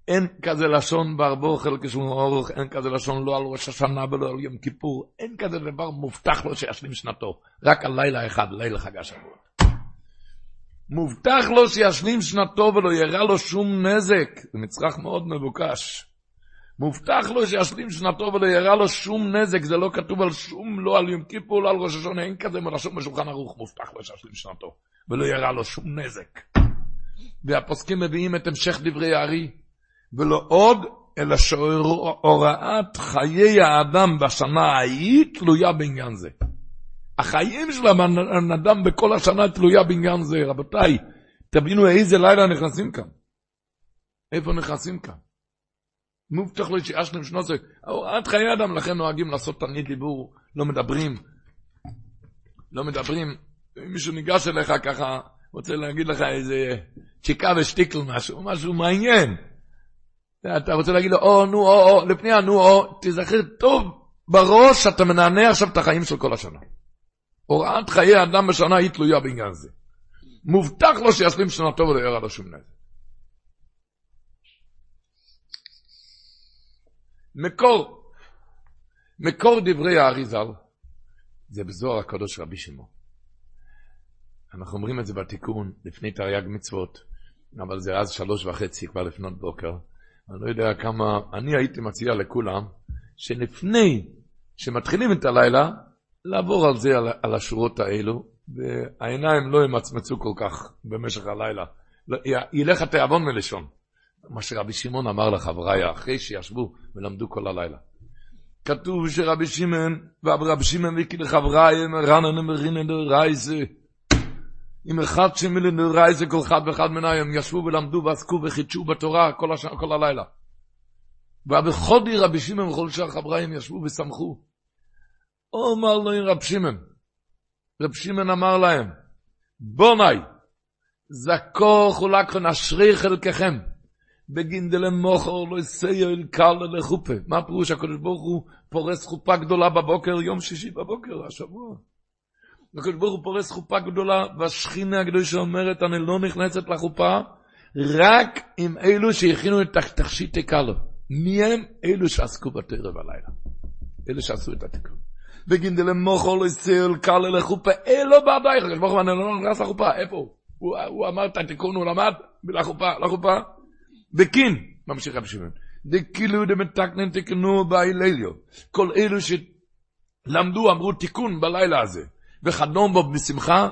אין כזה לשון בארבו חלק של אורך, אין כזה לשון לא על ראש השנה ולא על יום כיפור, אין כזה דבר מובטח לו שישלים שנתו, רק על לילה אחד, לילה חג השבוע. מובטח לו שישלים שנתו ולא יראה לו שום נזק, זה מצרך מאוד מבוקש. מובטח לו שישלים שנתו ולא יראה לו שום נזק, זה לא כתוב על שום, לא על יום כיפור, לא על ראש השונה, אין כזה מרשום בשולחן ערוך, מובטח לו שישלים שנתו, ולא יראה לו שום נזק. והפוסקים מביאים את המשך דברי הארי, ולא עוד, אלא שהוראת חיי האדם בשנה ההיא תלויה בעניין זה. החיים של הבן אדם בכל השנה תלויה בעניין זה. רבותיי, תבינו איזה לילה נכנסים כאן. איפה נכנסים כאן? מובטח לו שיאשלם שנוסק. הוראת חיי אדם, לכן נוהגים לעשות תנית דיבור, לא מדברים. לא מדברים. אם מישהו ניגש אליך ככה, רוצה להגיד לך איזה צ'יקה ושטיקל משהו, משהו מעניין. אתה רוצה להגיד לו, או, נו, או, או, לפני הנו, או, תזכר טוב בראש שאתה מנענע עכשיו את החיים של כל השנה. הוראת חיי אדם בשנה היא תלויה בעניין זה. מובטח לו שישלים שנתו ולא יראה לו שום נזק. מקור, מקור דברי האריזל, זה בזוהר הקדוש רבי שמעון. אנחנו אומרים את זה בתיקון, לפני תרי"ג מצוות, אבל זה אז שלוש וחצי כבר לפנות בוקר. אני לא יודע כמה, אני הייתי מציע לכולם, שלפני שמתחילים את הלילה, לעבור על זה, על, על השורות האלו, והעיניים לא ימצמצו כל כך במשך הלילה. לא, ילך התיאבון מלשון. מה שרבי שמעון אמר לחבריי אחרי שישבו ולמדו כל הלילה. כתוב שרבי שמעון, ורבי שמעון ויקי לחבריי, רנן מרינן רייזה. עם אחד שמילן רייזה כל אחד ואחד מנהם, ישבו ולמדו ועסקו וחידשו בתורה כל, הש... כל הלילה. ובחודי רבי שמעון וכל שאר חבריהם ישבו ושמחו. אומר לו עם רב שמעון, רב שמעון אמר להם, בוני, זכור חולק נשרי חלקכם. בגינדלה מוכר לא יסייר אל קל לחופה. מה הפירוש הקדוש ברוך הוא פורס חופה גדולה בבוקר, יום שישי בבוקר, השבוע. הקדוש ברוך הוא פורס חופה גדולה, והשכינה הקדושה אומרת, אני לא נכנסת לחופה, רק עם אלו שהכינו את תכשיטי קלו. מי הם? אלו שעסקו בתרא בלילה. אלו שעשו את התיקון. וגינדלה מוכר לא יסייר אל קל לחופה, אלו בעדייך. הקדוש ברוך הוא, אני לא נכנס לחופה, איפה הוא? הוא אמר את התיקון, הוא למד לחופה, לחופה. וכן, ממשיך רבי שמעון, דקילו דמתקנן תקנו בהילליו. כל אלו שלמדו אמרו תיקון בלילה הזה, וחדום בו בשמחה,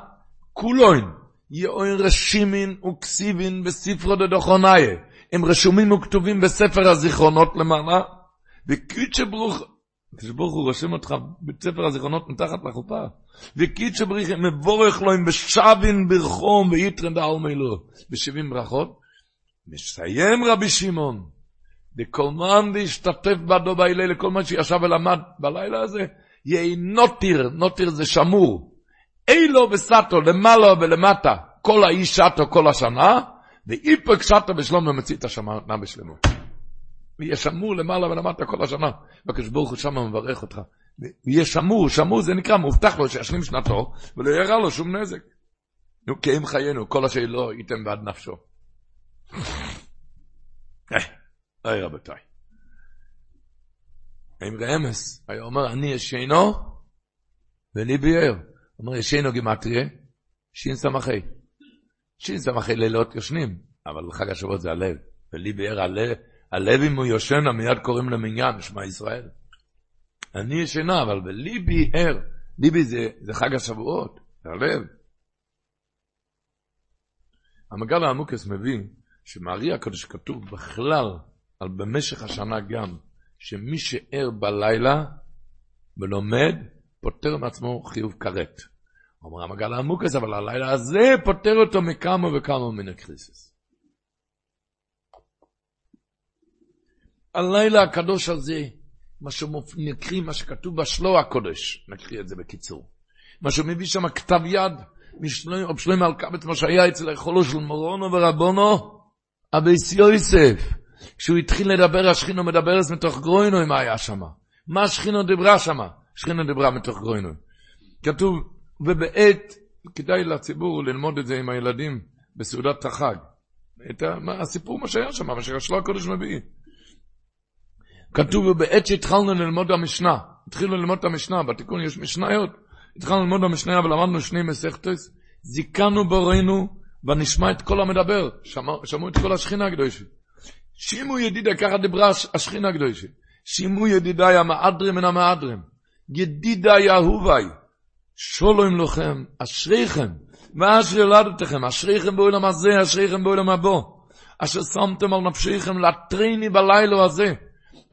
כולוין, יאוין רשימין וכסיבין בספרו דדוכונאיה. הם רשומים וכתובים בספר הזיכרונות למעלה, וקיצ'ה ברוך, כשברוך הוא רושם אותך בספר הזיכרונות מתחת לחופה, וקיצ'ה ברוך מבורך לו אם בשבין ברחום ויתרן דאל מילו, בשבעים ברכות, מסיים רבי שמעון, וכל מן להשתתף בדו בהילל, לכל מה שישב ולמד בלילה הזה, יהי נוטיר, נוטיר זה שמור, אילו וסטו, למעלה ולמטה, כל האיש שטו כל השנה, ואיפק שטו בשלום ומצית השמנה בשלמות. ויהיה שמור למעלה ולמטה כל השנה, והקדוש ברוך הוא שם מברך אותך. ויהיה שמור, שמור זה נקרא, מובטח לו שישלים שנתו, ולא יראה לו שום נזק. נו, כי אם חיינו, כל אשר לא ייתן בעד נפשו. היי רבותיי. עם רמס היה אומר, אני ישנו ולי ביאר. אומר, ישנו גימטריה, שין סמכי. שין סמכי לילות יושנים, אבל חג השבועות זה הלב. ולי ביאר הלב, הלב אם הוא יושן, מיד קוראים למניין, שמע ישראל. אני ישנה, אבל בליבי ער. ליבי זה, זה חג השבועות, זה הלב. המגל העמוקס מביא שמארי הקדוש כתוב בכלל, על במשך השנה גם, שמי שער בלילה ולומד, פוטר מעצמו חיוב כרת. אומר המגל העמוקס, אבל הלילה הזה פוטר אותו מכמה וכמה מן הקריסס. הלילה הקדוש הזה, מה שנקריא, מה שכתוב בשלו הקודש, נקריא את זה בקיצור. מה שמביא שם כתב יד, משלום שלמה אלקבץ, מה שהיה אצל החולו של מורונו ורבונו, אביס יוסף, כשהוא התחיל לדבר, השכינו מדברס מתוך גרוינוי, מה היה שם? מה השכינו דיברה שם? השכינו דיברה מתוך גרוינוי. כתוב, ובעת, כדאי לציבור ללמוד את זה עם הילדים בסעודת החג. את הסיפור מה שהיה שם, מה שהשלו הקודש מביא. כתוב, ובעת שהתחלנו ללמוד המשנה, התחילו ללמוד את המשנה, בתיקון יש משניות, התחלנו ללמוד המשנה, אבל למדנו שני מסכתס, זיכנו בורינו, ונשמע את כל המדבר, שמעו, שמעו את כל השכינה הקדושית. שימו ידידי, ככה דיברה השכינה הקדושית. שימו ידידיי המאדרים מן המאדרים. ידידיי אהוביי. שולום לכם, אשריכם, ואשר ילדתכם, אשריכם בעולם הזה, אשריכם בעולם הבא. אשר שמתם על נפשיכם לטריני בלילה הזה.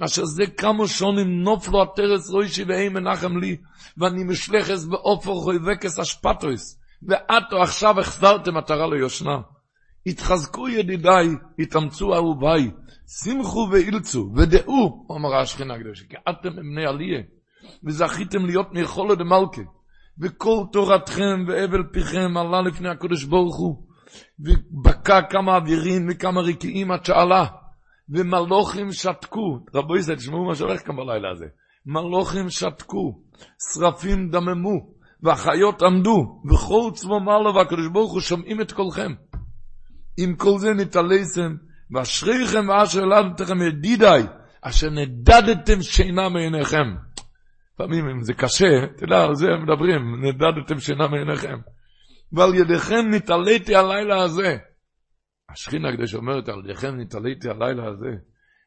אשר זה כמה שונים נופלו הטרס רוישי ואי מנחם לי, ואני משלחס באופר חויבקס אשפטויס, ועתו עכשיו החזרתם מטרה ליושנה. התחזקו ידידיי, התאמצו אהוביי, שמחו ואילצו, ודעו, אמרה השכינה הקדושה, כי אתם בני עליה, וזכיתם להיות מיכולו דמלכה, וכל תורתכם והבל פיכם עלה לפני הקדוש ברוך הוא, ובקע כמה אווירים וכמה רקיעים עד שעלה, ומלוכים שתקו, רבו ישראל, תשמעו מה שהולך כאן בלילה הזה, מלוכים שתקו, שרפים דממו, והחיות עמדו, וכל צבו מעלה והקדוש ברוך הוא שומעים את קולכם. עם כל זה נתעלסם, ואשריכם ואשר ילדתכם ידידיי, אשר נדדתם שינה מעיניכם. לפעמים אם זה קשה, תדע, על זה הם מדברים, נדדתם שינה מעיניכם. ועל ידיכם נתעליתי הלילה הזה. השכינה הקדוש אומרת, על ידיכם נתעליתי הלילה הזה.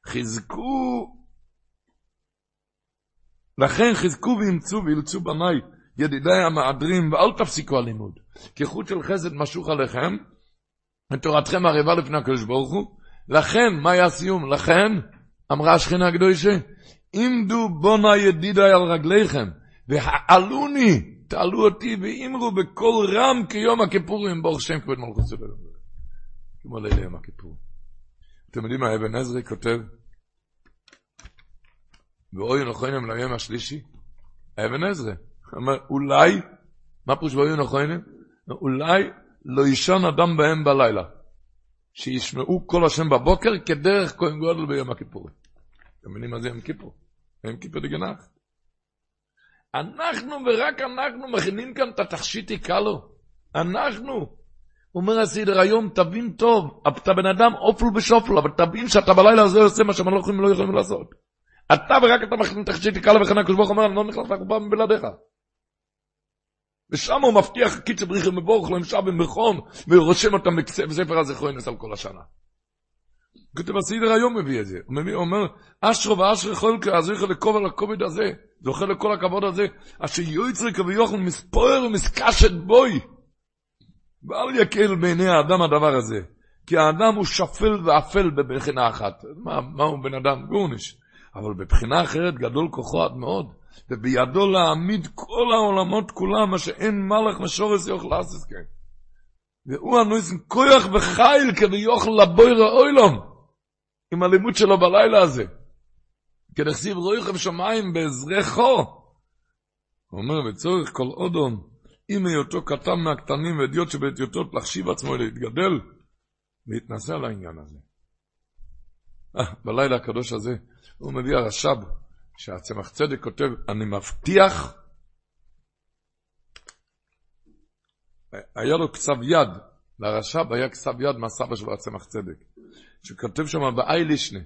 חזקו, לכן חזקו ואימצו ואילצו בניי, ידידיי המהדרים, ואל תפסיקו הלימוד. כי חוט של חסד משוך עליכם, ותורתכם ערבה לפני הקדוש ברוך הוא. לכן, מה היה הסיום? לכן, אמרה השכינה הקדושה, עמדו בונה ידידיי על רגליכם, והעלוני, תעלו אותי ואמרו בקול רם כיום הכיפורים, ברוך שם כבוד מלכות סבב. כמו לילה יום הכיפור. אתם יודעים מה אבן עזרי כותב? ואוי נכונים ליום השלישי? אבן עזרי. אומר, אולי, מה פירוש ואוי נכונים? אולי לא יישן אדם בהם בלילה. שישמעו כל השם בבוקר כדרך כהן גודל ביום הכיפורים. אתם מבינים מה זה יום כיפור? יום כיפור דגנח. אנחנו ורק אנחנו מכינים כאן את התכשיט יקלו. אנחנו. אומר הסדר היום, תבין טוב, אתה בן אדם אופל בשופל, אבל תבין שאתה בלילה הזה עושה מה שהמלוכים לא יכולים לעשות. אתה ורק אתה מכין תכשיט יקלו וכן הקדוש ברוך אומר, אני לא נכנס לקופה מבלעדיך. ושם הוא מבטיח קיצר בריחם מבורך להם שב במכון, ורושם אותם בספר הזכרוינס על כל השנה. כותב הסדר היום מביא את זה. הוא מביא, אומר, אשרו ואשרי חולקה, אז זוכר לכובד הכובד הזה, זוכר לכל הכבוד הזה, אשר יויצרי כביוכל מספויר ומסקשת בוי. ואל יקל בעיני האדם הדבר הזה. כי האדם הוא שפל ואפל בבחינה אחת. מה, מה הוא בן אדם? גורניש. אבל בבחינה אחרת גדול כוחו עד מאוד. ובידו להעמיד כל העולמות כולם, מה שאין מלך משורס יוכל לעשות כן. והוא הנויסן כוח וחיל כדי יוכל לבויר האוילום. עם הלימוד שלו בלילה הזה. כדכסיב רויכם שמיים בעזרךו. הוא אומר, בצורך כל אודון, אם היותו קטן מהקטנים ואדיוט שבאדיוטות להחשיב עצמו להתגדל, להתנסה על העניין הזה. אה, בלילה הקדוש הזה, הוא מביא הרש"ב, שהצמח צדק כותב, אני מבטיח, היה לו כתב יד, לרש"ב היה כתב יד מהסבא שלו הצמח צדק. שכתוב שם באיילישנה,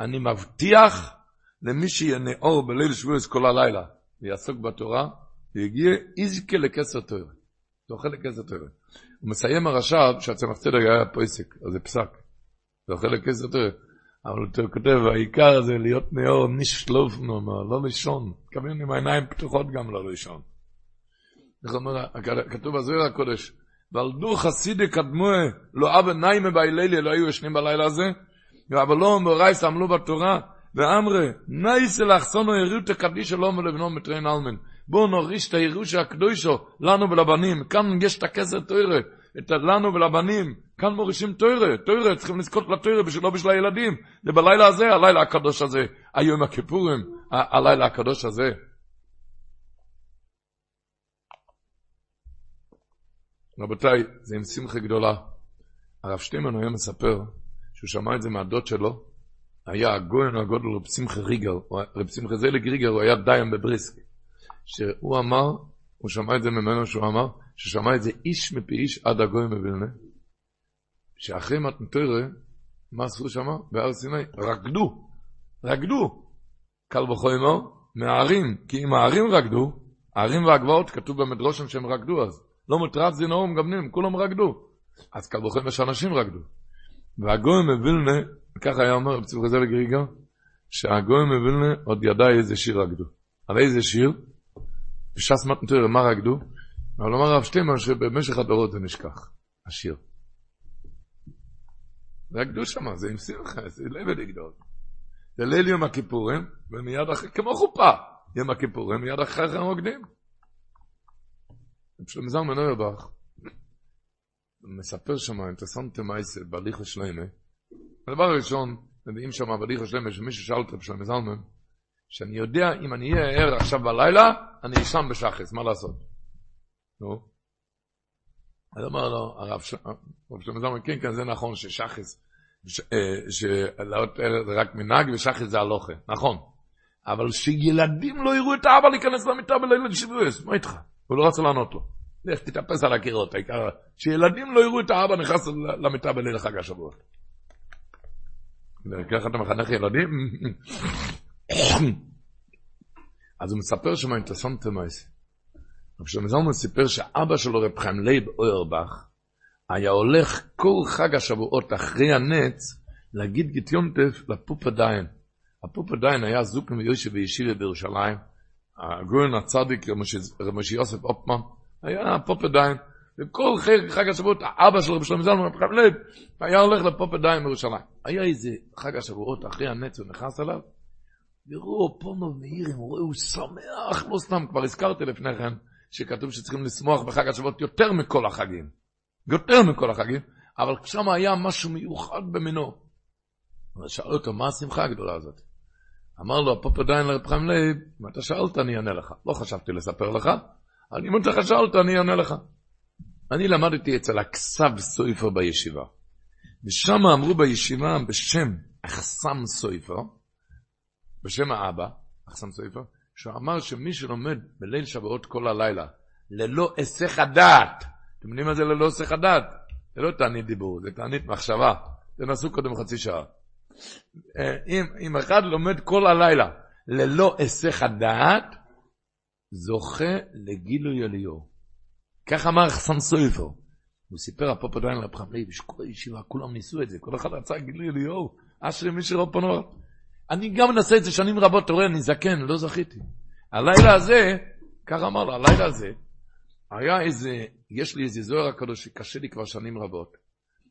אני מבטיח למי שיהיה אור בליל שבועס כל הלילה, ויעסוק בתורה, ויגיע איזקה לכסר תורה. זוכה לכסר תורה. הוא מסיים הרש"ב שהצמח צדק היה פויסק, אז זה פסק. זוכה לכסר תורה. אבל הוא כותב, העיקר זה להיות נאור נשלוף נאמר, לא לישון. מתכוון עם העיניים פתוחות גם לא לישון. איך אומר, כתוב בזוהר הקודש, ועל דו חסידי קדמוה, לא אבא נעימה בהילילי, לא היו ישנים בלילה הזה, אבל לא מורייס עמלו בתורה, ואמרי, נייסה לאחסונו יריותא קדישא לא מלבנו מטרין אלמן. בואו נוריש את הירושה הקדושו לנו ולבנים, כאן יש את הכסר תוירה, את לנו ולבנים, כאן מורישים תוירה, תוירה, צריכים לזכות לתוירה לא בשביל הילדים, זה בלילה הזה, הלילה הקדוש הזה, היום הכיפורים, הלילה הקדוש הזה. רבותיי, זה עם שמחה גדולה. הרב שטימן היום מספר שהוא שמע את זה מהדוד שלו, היה הגויין הגודל רב שמחה ריגר, רב שמחה זלג ריגר, הוא היה דיין בבריסק. שהוא אמר, הוא שמע את זה ממנו שהוא אמר, ששמע את זה איש מפי איש עד הגויין בבילנה, שאחרי מתנתרא, מה עשו שם? בהר סיני? רקדו, רקדו. קל וחומר, מהערים, כי אם הערים רקדו, הערים והגבעות, כתוב במדרושם שהם רקדו אז. לא מוטרד זינאום גבנים, כולם רקדו. אז קל וחומר שאנשים רקדו. והגויים מבילנה, ככה היה אומר בצורה כזה לגריגה, שהגויים מבילנה עוד ידע איזה שיר רקדו. על איזה שיר? בש"ס מתנתר, מה רקדו? אבל אמר הרב שטיינמן שבמשך הדורות זה נשכח, השיר. זה הקדוש מה, זה עם שמחה, זה לבד יגדול. זה ליל יום הכיפורים, ומיד אחרי, כמו חופה, יום הכיפורים, מיד אחרי כן רוקדים. זלמן אוירבך, מספר שם, אינטרסנטה מייסה, בהליך השלמה. הדבר הראשון, מביאים שם בהליך השלמה, שמישהו שאל אותו בשלמה זלמן, שאני יודע, אם אני אהיה ער עכשיו בלילה, אני אשם בשחס, מה לעשות? נו. אז אמר לו, הרב שלמה כן, כן, זה נכון ששחס, שלאות ער זה רק מנהג ושחס זה הלוכה, נכון. אבל שילדים לא יראו את האבא להיכנס למיטה בלילה שבועס, מה איתך? הוא לא רצה לענות לו. לך תתאפס על הקירות, העיקר שילדים לא יראו את האבא נכנס למיטה בליל חג השבועות. ככה אתה מחנך ילדים? אז הוא מספר שם אינטרסנט מייס. עכשיו זלמן סיפר שאבא שלו רב חיים לייב אוירבך היה הולך כל חג השבועות אחרי הנץ להגיד גיטיונטף לפופה דיין. הפופה דיין היה זוק מיושב בישיבה בירושלים, הגורן הצדיק רמושי יוסף אופמן, היה פופדיים, וכל חג השבועות, האבא של רבי שלום זלמן, רבי חיים לב, היה הולך לפופדיים בירושלים. היה איזה חג השבועות אחרי הנץ, הוא נכנס אליו, וראו פונו מאירים, הוא שמח, לא סתם, כבר הזכרתי לפני כן, שכתוב שצריכים לשמוח בחג השבועות יותר מכל החגים. יותר מכל החגים, אבל שם היה משהו מיוחד במינו. שאל אותו, מה השמחה הגדולה הזאת? אמר לו, הפופדיים לרב חיים לב, אם אתה שאלת, אני אענה לך. לא חשבתי לספר לך, אני אם אתה שאלת, אני אענה לך. אני למדתי אצל הכסב סויפר בישיבה. ושם אמרו בישיבה בשם אחסם סויפר, בשם האבא, אחסם סויפר, שהוא אמר שמי שלומד בליל שבועות כל הלילה, ללא היסח הדעת, אתם יודעים מה זה ללא היסח הדעת? זה לא תענית דיבור, זה תענית מחשבה. תנסו קודם חצי שעה. אה, אם, אם אחד לומד כל הלילה ללא היסח הדעת, זוכה לגילוי אליהו. כך אמר חסן סויפר. הוא סיפר אפרופו דיין לרב חמלי, בשכל הישיבה כולם ניסו את זה, כל אחד רצה גילוי אליהו, אשרי מי שלא פנו. אני גם מנסה את זה שנים רבות, אתה רואה, אני זקן, לא זכיתי. הלילה הזה, כך אמר לו, הלילה הזה, היה איזה, יש לי איזה זוהר הקדוש שקשה לי כבר שנים רבות,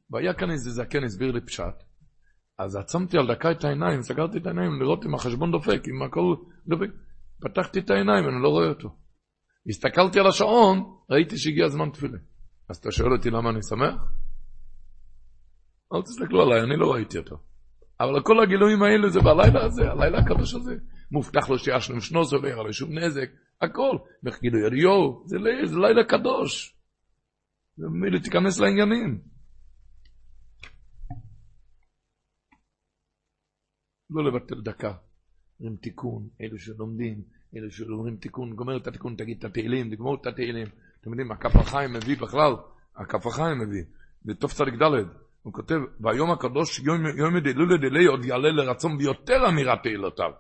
והיה כאן איזה זקן, הסביר לי פשט, אז עצמתי על דקה את העיניים, סגרתי את העיניים לראות אם החשבון דופק, אם הכל דופק. פתחתי את העיניים, אני לא רואה אותו. הסתכלתי על השעון, ראיתי שהגיע זמן תפילה. אז אתה שואל אותי למה אני שמח? אל תסתכלו עליי, אני לא ראיתי אותו. אבל כל הגילויים האלה זה בלילה הזה, הלילה הקדוש הזה. מובטח לו שישלם שנו, זה לא יראה לו שום נזק, הכל. גילוי אליהו, זה, זה לילה קדוש. ומילא תיכנס לעניינים. לא לבטל דקה. אומרים תיקון, אלו שלומדים, אלו שאומרים תיקון, גומר את התיקון, תגיד את התהילים, תגמור את התהילים. אתם יודעים, הכף החיים מביא בכלל, הכף החיים מביא, בתוף צדיק ד', הוא כותב, והיום הקדוש, יום דלולה דלי, עוד יעלה לרצון ביותר אמירת תהילותיו.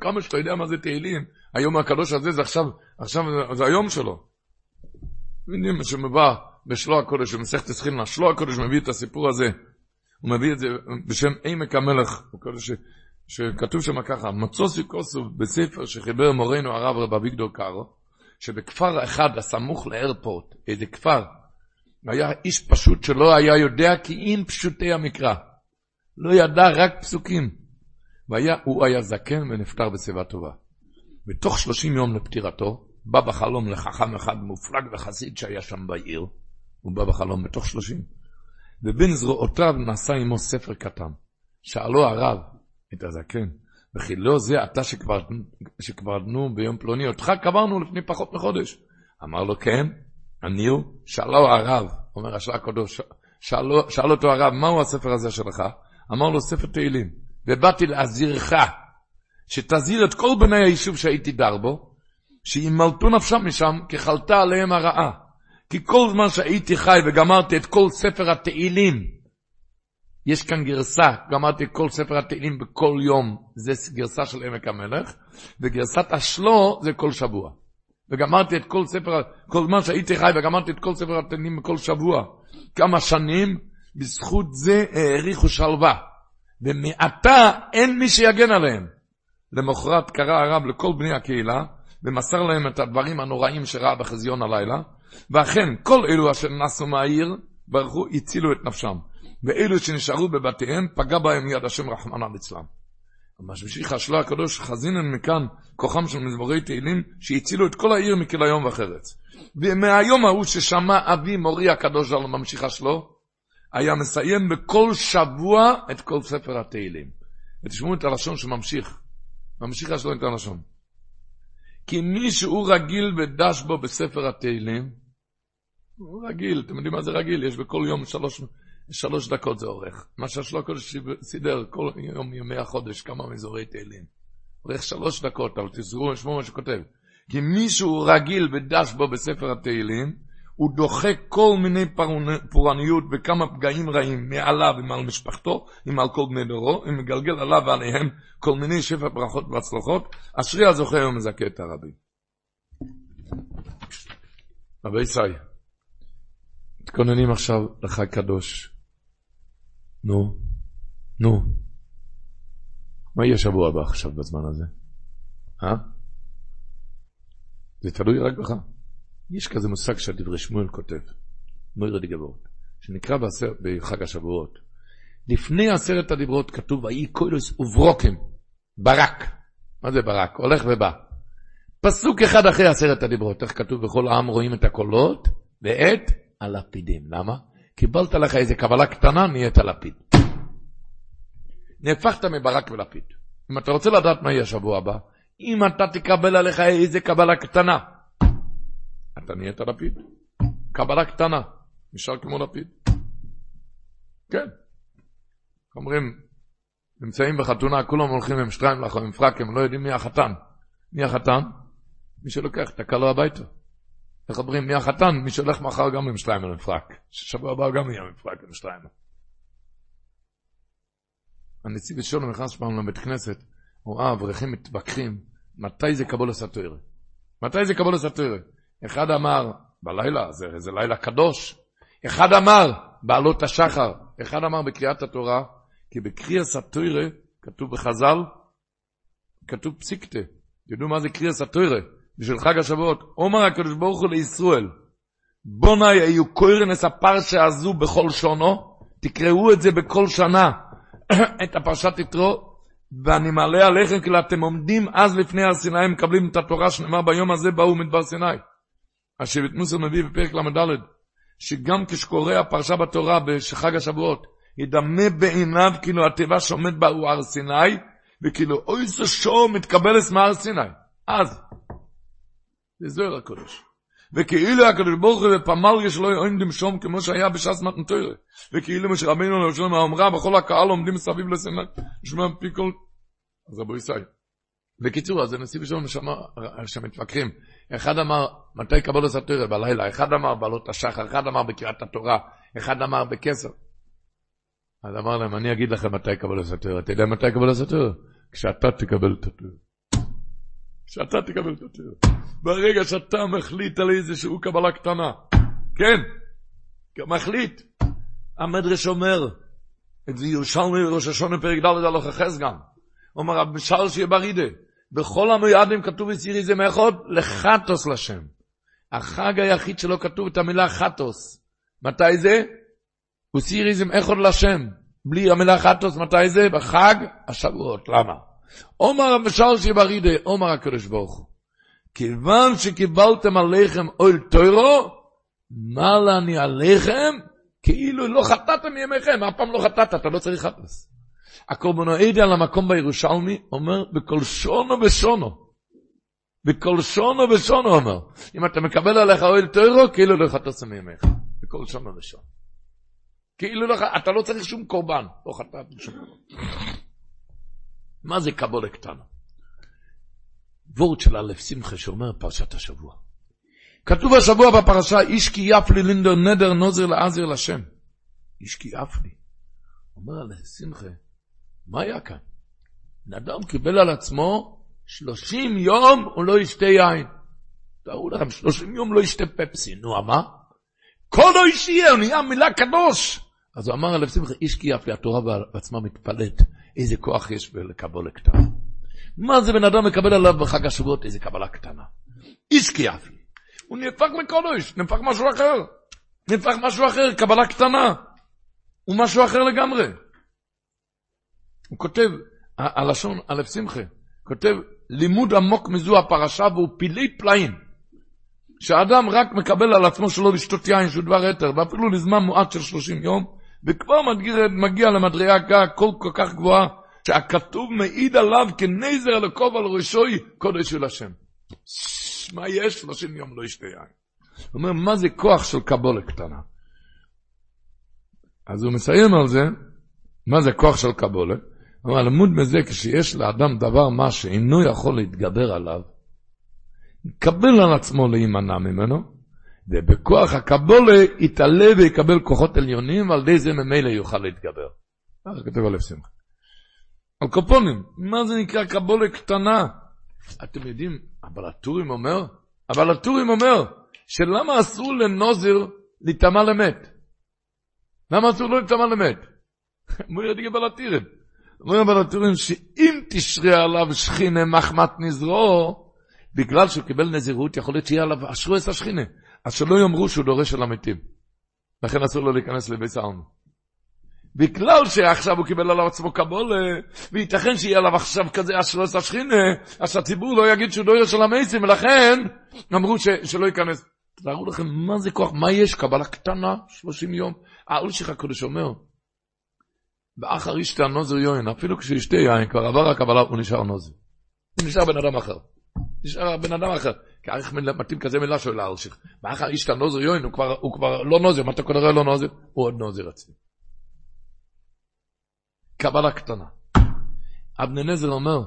כמה שאתה יודע מה זה תהילים, היום הקדוש הזה זה עכשיו, עכשיו זה היום שלו. יודעים שמבא בשלו הקודש, במסכת הסחינה, שלו הקודש מביא את הסיפור הזה. הוא מביא את זה בשם עמק המלך, קודש שכתוב שם ככה, מצוסי כוסוב בספר שחיבר מורנו הרב רב אביגדור קארו, שבכפר אחד הסמוך לאיירפורט, איזה כפר, היה איש פשוט שלא היה יודע כי אם פשוטי המקרא. לא ידע רק פסוקים. והוא היה זקן ונפטר בשיבה טובה. בתוך שלושים יום לפטירתו, בא בחלום לחכם אחד מופלג וחסיד שהיה שם בעיר, הוא בא בחלום בתוך שלושים, ובין זרועותיו נשא עמו ספר קטן. שאלו הרב, את הזקן. וכי לא זה אתה שקברנו ביום פלוני, אותך קברנו לפני פחות מחודש. אמר לו, כן, אני הוא. שאלו הרב, אומר השעה הקדוש, שאל אותו הרב, מהו הספר הזה שלך? אמר לו, ספר תהילים. ובאתי להזהירך, שתזהיר את כל בני היישוב שהייתי דר בו, שימלטו נפשם משם, כי חלתה עליהם הרעה. כי כל זמן שהייתי חי וגמרתי את כל ספר התהילים, יש כאן גרסה, גמרתי כל ספר התהילים בכל יום, זה גרסה של עמק המלך, וגרסת השלו זה כל שבוע. וגמרתי את כל ספר, כל זמן שהייתי חי וגמרתי את כל ספר התהילים בכל שבוע. כמה שנים, בזכות זה העריכו שלווה. ומעתה אין מי שיגן עליהם. למחרת קרא הרב לכל בני הקהילה, ומסר להם את הדברים הנוראים שראה בחזיון הלילה, ואכן, כל אלו אשר נסו מהעיר, ברכו, הצילו את נפשם. ואלו שנשארו בבתיהם, פגע בהם יד השם רחמנא ליצלן. המשבישי חשלה הקדוש חזינן מכאן כוחם של מזמורי תהילים שהצילו את כל העיר מכליום וחרץ. ומהיום ההוא ששמע אבי מורי הקדוש על ממשיכה שלו, היה מסיים בכל שבוע את כל ספר התהילים. ותשמעו את הלשון שממשיך. ממשיך שלו את הלשון. כי מי שהוא רגיל ודש בו בספר התהילים, הוא רגיל, אתם יודעים מה זה רגיל? יש בכל יום שלוש, שלוש דקות זה אורך. מה שהשלו הקודש סידר כל יום ימי החודש, כמה מזורי תהילים. אורך שלוש דקות, אבל תזכרו לשמוע מה שכותב. כי מישהו רגיל ודש בו בספר התהילים, הוא דוחה כל מיני פורעניות וכמה פגעים רעים מעליו ומעל משפחתו, עם כל בני דורו, ומגלגל עליו ועליהם כל מיני שפע ברכות והצלחות, אשרי הזוכה ומזכה את הרבים. רבי ישי, מתכוננים עכשיו לחג קדוש. נו, נו. מה יהיה שבוע הבא עכשיו בזמן הזה? אה? זה תלוי רק בך. יש כזה מושג שהדברי שמואל כותב, מוירד גבורת, שנקרא בעשר, בחג השבועות. לפני עשרת הדיברות כתוב, ויהי קוילוס וברוקים, ברק. מה זה ברק? הולך ובא. פסוק אחד אחרי עשרת הדיברות, איך כתוב בכל העם רואים את הקולות ואת הלפידים. למה? קיבלת לך איזה קבלה קטנה, נהיית לפיד. נהפכת מברק ולפיד. אם אתה רוצה לדעת מה יהיה השבוע הבא, אם אתה תקבל עליך איזה קבלה קטנה, אתה נהיית לפיד. קבלה קטנה, נשאר כמו לפיד. כן. אומרים, נמצאים בחתונה, כולם הולכים עם שטריים לחו, עם פרק, הם לא יודעים מי החתן. מי החתן? מי שלוקח את הקלו הביתה. איך אומרים, מי החתן? מי שהולך מחר גם עם שטריימר עם פרק. שבוע הבא גם יהיה עם פרק עם שטריימר. הנציב שלו נכנס פעם לבית כנסת, הוא ראה אברכים מתווכחים, מתי זה קבול הסטוירה? מתי זה קבול הסטוירה? אחד אמר, בלילה, זה, זה לילה קדוש. אחד אמר, בעלות השחר. אחד אמר בקריאת התורה, כי בקריאת התורה, כתוב בחז"ל, כתוב פסיקתה. תדעו מה זה קריאת התורה? בשביל חג השבועות. אומר הקדוש ברוך הוא לישראל, בוני היו קוירנס הפרשה הזו בכל שונו, תקראו את זה בכל שנה, את הפרשת יתרו, ואני מעלה עליכם כאילו אתם עומדים אז לפני הר סיני, מקבלים את התורה שנאמר ביום הזה באו מדבר סיני. השבט מוסר מביא בפרק ל"ד, שגם כשקורא הפרשה בתורה בחג השבועות, ידמה בעיניו כאילו התיבה שעומד בה הוא הר סיני, וכאילו אוי זה שור מתקבלת מהר סיני. אז, זה זוהר הקודש. וכאילו הקדוש ברוך הוא בפמליה שלו עומדים שום כמו שהיה בש"ס מתנתוירה. וכאילו משה רבינו לראשון האומרה וכל הקהל עומדים מסביב לסיני, נשמע פי כל... אז רבו ישראל. בקיצור, אז הנשיא ושלום שמתווכחים. אחד אמר, מתי קבול הסתירה? בלילה. אחד אמר בעלות השחר, אחד אמר בקריאת התורה, אחד אמר בכסר. אז אמר להם, אני אגיד לכם מתי קבול הסתירה. אתה יודע מתי קבול הסתירה? כשאתה תקבל את התורה. כשאתה תקבל את התורה. ברגע שאתה מחליט על איזשהו קבלה קטנה. כן, מחליט. המדרש אומר, את זה ירושלמי בראש השונה פרק ד' הלוך החס גם. אומר רב משל שיהיה ברידה. בכל המועדים כתוב בסיריזם אחד לחטוס לשם. החג היחיד שלא כתוב את המילה חטוס. מתי זה? הוא סיריזם אחד לשם. בלי המילה חטוס, מתי זה? בחג השבועות. למה? עומר המשל שברידה, עומר הקדוש ברוך הוא. כיוון שקיבלתם עליכם אוהל טוירו, מה לנו עליכם? כאילו לא חטאתם מימיכם, אף פעם לא חטאת, אתה לא צריך חטוס. הקורבנואידי על המקום בירושלמי אומר בכל שונו ושונו. בכל שונו ושונו אומר. אם אתה מקבל עליך אוהל טוירו, כאילו לא חטאת מימיך. בכל שונו ושונו. כאילו לא, אתה לא צריך שום קורבן. לא חטאת שום קורבן. מה זה קבולה קטנה? וורד של א' שמחה שאומר פרשת השבוע. כתוב השבוע בפרשה, איש כי יפלי לינדר נדר נוזר לעזר לשם. איש כי יפלי. אומר על שמחה, מה היה כאן? בן אדם קיבל על עצמו שלושים יום הוא לא ישתה יין. תארו לכם, שלושים יום לא ישתה פפסי, נו, מה? כל ישיה, הוא נהיה מילה קדוש. אז הוא אמר על שמחה, איש כי יפלי, התורה בעצמה מתפלאת, איזה כוח יש בלקבול לכתב. מה זה בן אדם מקבל עליו בחג השבועות? איזה קבלה קטנה. איש קייף. הוא נהפך מקודש, נהפך משהו אחר. נהפך משהו אחר, קבלה קטנה. הוא משהו אחר לגמרי. הוא כותב, הלשון, א' שמחה, כותב, לימוד עמוק מזו הפרשה והוא פילי פלאים. שהאדם רק מקבל על עצמו שלא לשתות יין שהוא דבר יתר, ואפילו לזמן מועט של 30 יום, וכבר מגיע, מגיע למדרגה כל כל כך גבוהה, שהכתוב מעיד עליו כנזר לקוב על ראשוי קודש של השם. מה יש? 30 יום לא ישתה יין. הוא אומר, מה זה כוח של קבולה קטנה? אז הוא מסיים על זה, מה זה כוח של קבולה? אומר, למוד מזה, כשיש לאדם דבר מה שאינו יכול להתגבר עליו, יקבל על עצמו להימנע ממנו, ובכוח הקבולה יתעלה ויקבל כוחות עליונים, ועל ידי זה ממילא יוכל להתגבר. ככה כתוב על שמחה. על קופונים, מה זה נקרא קבולה קטנה? אתם יודעים, אבל הטורים אומר, אבל הטורים אומר, שלמה אסור לנוזר להיטמע למת? למה אסור לו להיטמע למת? הוא ידי גבל הטירים. אומרים אבל הטורים שאם תשרה עליו שכינה מחמת נזרו, בגלל שהוא קיבל נזירות, יכול להיות שיהיה עליו אשרו את השכינה. אז שלא יאמרו שהוא דורש של המתים. לכן אסור לו להיכנס לבית העם. בגלל שעכשיו הוא קיבל עליו עצמו קבולה, וייתכן שיהיה עליו עכשיו כזה אשרו את השכינה, אז הציבור לא יגיד שהוא דורש של המתים, ולכן אמרו ש, שלא ייכנס. תארו לכם מה זה כוח, מה יש? קבלה קטנה, 30 יום. האולשיך הקודש אומר, באחר ישתה נוזר יוין, אפילו כשישתה יין, כבר עבר הקבלה, הוא נשאר נוזר. הוא נשאר בן אדם אחר. נשאר בן אדם אחר. איך מתאים כזה מילה שלו לאלשיך. ואחר איש נוזר יוין, הוא כבר, הוא כבר לא נוזר, מה אתה קורא לא נוזר? הוא עוד נוזר עצמי. קבלה קטנה. אבני נזר אומר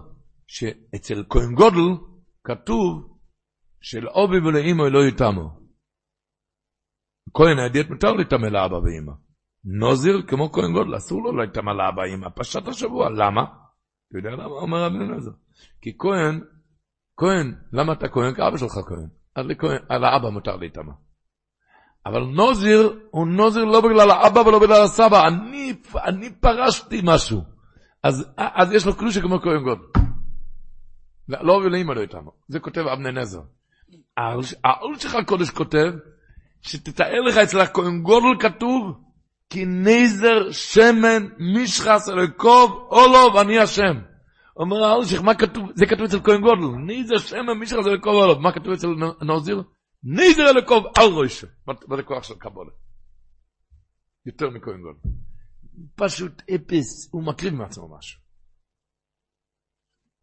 שאצל כהן גודל כתוב שלאובי ולאימו לא יתאמו. כהן הידיעת מותר להתאמה לאבא ואימא. נוזר כמו כהן גודל, אסור לו להתאמה לאבא ואימא. פשט השבוע, למה? אתה יודע למה? אומר אבני נזר. כי כהן כהן, למה אתה כהן? כי אבא שלך כהן. אז לכהן, על האבא מותר להיטמע. אבל נוזיר הוא נוזיר לא בגלל האבא ולא בגלל הסבא. אני, אני פרשתי משהו. אז, אז יש לו קלושה כמו כהן גוד. לא ולאמא לא איתנו. זה כותב אבני נזר. העול שלך הקודש כותב, שתתאר לך אצל הכהן גודל כתוב, כי נזר שמן משחס אלוקוב אולו ואני השם. אומר האלשיך, מה כתוב? זה כתוב אצל כהן גודל. ניזר שם מישך זה לקוב עליו. מה כתוב אצל נוזיר? ניזר לקוב על ראשו. זה כוח של קבולה? יותר מכהן גודל. פשוט אפס, הוא מקריב מעצמו משהו.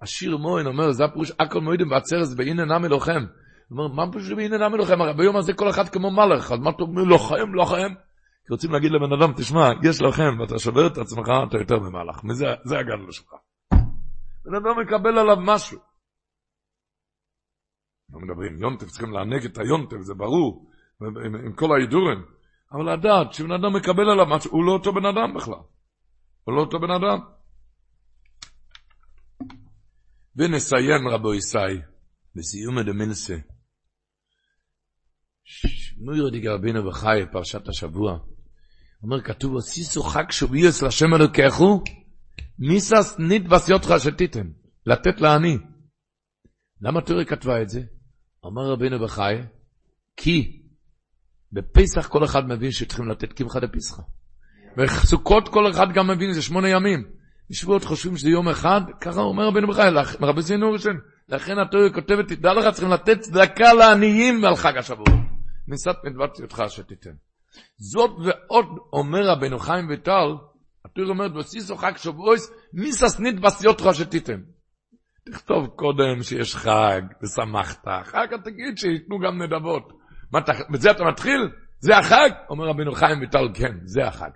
השיר מוין אומר, זה הפירוש, הכל מוידם בעצרס, והנה נמי לוחם. הוא אומר, מה פירוש והנה נמי לוחם? הרי ביום הזה כל אחד כמו מלך, אז מה אתה אומר, לוחם, לוחם? כי רוצים להגיד לבן אדם, תשמע, יש לוחם, ואתה שובר את עצמך, אתה יותר ממלך. זה הגדול שלך. בן אדם מקבל עליו משהו. לא מדברים, יונטף צריכים לענג את היונטף, זה ברור, עם, עם כל ההידורים. אבל לדעת שבן אדם מקבל עליו משהו, הוא לא אותו בן אדם בכלל. הוא לא אותו בן אדם. ונסיים רבו ישי, בסיום הדמילסה. מוירו דיגר בינו וחי, פרשת השבוע. אומר, כתוב, עשיסו חג שוביוס לשם אלוקיכו, מיסס נדבס יותך שתיתם, לתת לעני. למה תורה כתבה את זה? אומר רבינו בחי, כי בפסח כל אחד מבין שצריכים לתת קמחא דפסחא. בסוכות כל אחד גם מבין, זה שמונה ימים. בשבועות חושבים שזה יום אחד, ככה אומר רבינו בחי, רבי זינו ראשון. לכן התורה כותבת, תדע לך, צריכים לתת צדקה לעניים על חג השבוע. ניסת נדבס יותך שתיתן. זאת ועוד אומר רבינו חיים ויטל, התורה אומרת, בסיסו חג שבועס, מיסס נדבס יותרה שתיתם. תכתוב קודם שיש חג, ושמחת, אחר כך תגיד שייתנו גם נדבות. מה, בזה אתה מתחיל? זה החג? אומר רבינו חיים ויטל, כן, זה החג.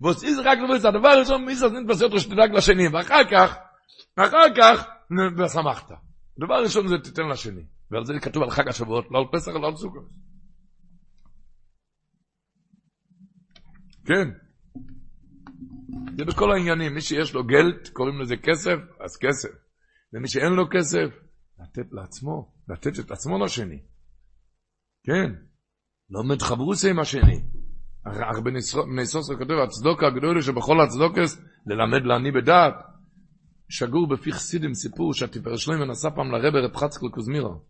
ועושים רק לבוא הדבר הראשון, מיסס נדבס יותרה שתדאג לשני, ואחר כך, אחר כך, ושמחת. הדבר הראשון זה תיתן לשני. ועל זה כתוב על חג השבועות, לא על פסח, לא על סוכות. כן. זה בכל העניינים, מי שיש לו גלט, קוראים לזה כסף, אז כסף. ומי שאין לו כסף, לתת לעצמו, לתת את עצמו לשני. כן, לא מתחברוסי עם השני. אך בני סוסר כותב, הצדוק הגדול שבכל הצדוקס, ללמד לעני בדעת. שגור בפי חסידים סיפור שהתפארת שלמה נסע פעם לרבר רב חצקל קוזמירו.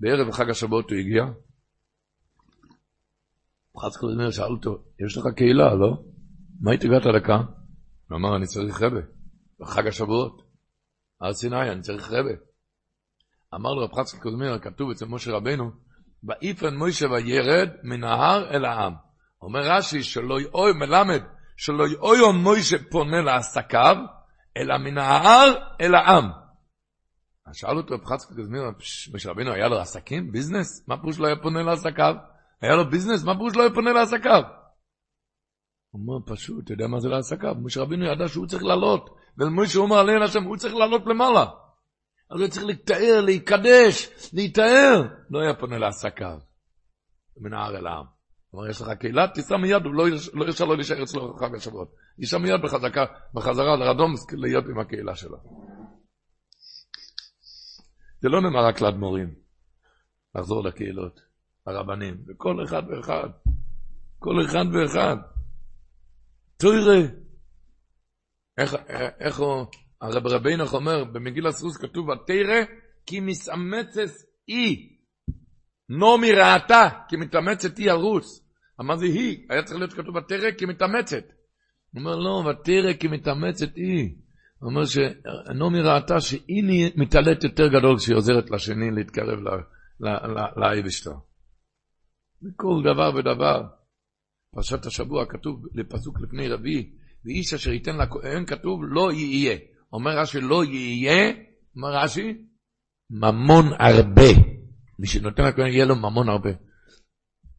בערב חג השבועות הוא הגיע. חצקל קוזמירו שאל אותו, יש לך קהילה, לא? מה הגעת לכאן? הוא אמר, אני צריך רבה. בחג השבועות. הר סיני, אני צריך רבה. אמר לו רב חצקל קוזמירו, כתוב אצל משה רבנו, ואיפן מוישה וירד מן ההר אל העם. אומר רש"י שלא יאוי, מלמד, שלא יאוי מוישה פונה לעסקיו, אלא מן ההר אל העם. אז שאל אותו רב חצקי קזמיר, משה רבינו היה לו עסקים, ביזנס? מה פירוש לא היה פונה לעסקיו? היה לו ביזנס, מה פירוש לא היה פונה לעסקיו? הוא אומר פשוט, אתה יודע מה זה לעסקיו? משה רבינו ידע שהוא צריך לעלות, ולמשה הוא אומר עליהם השם, הוא צריך לעלות למעלה. אז הוא צריך להתאר, להיקדש, להתאר. לא היה פונה לעסקיו, מן ההר אל העם. כלומר, יש לך קהילה, תיסע מיד, הוא לא ירשה לו להישאר אצלו חג השבועות. ייסע מיד בחזקה, בחזרה לרדום, להיות עם הקהילה שלו. זה לא נאמר רק לאדמו"רים, לחזור לקהילות, לרבנים, וכל אחד ואחד, כל אחד ואחד. תוירה. איך, איך הוא, הרב רבינך אומר, במגיל סרוס כתוב, התרא כי מסאמצס אי. נעמי ראתה, כי מתאמצת היא הרוס. מה זה היא? היה צריך להיות כתוב ותרא כי מתאמצת. הוא אומר, לא, ותרא כי מתאמצת היא. הוא אומר שנעמי ראתה שהיא מתעלית יותר גדול כשהיא עוזרת לשני להתקרב לאייבשטר. בכל דבר ודבר. פרשת השבוע כתוב לפסוק לפני רביעי, ואיש אשר ייתן לכהן כתוב לא יהיה. אומר רש"י לא יהיה, אומר רש"י, ממון הרבה. מי שנותן לכהן יהיה לו ממון הרבה.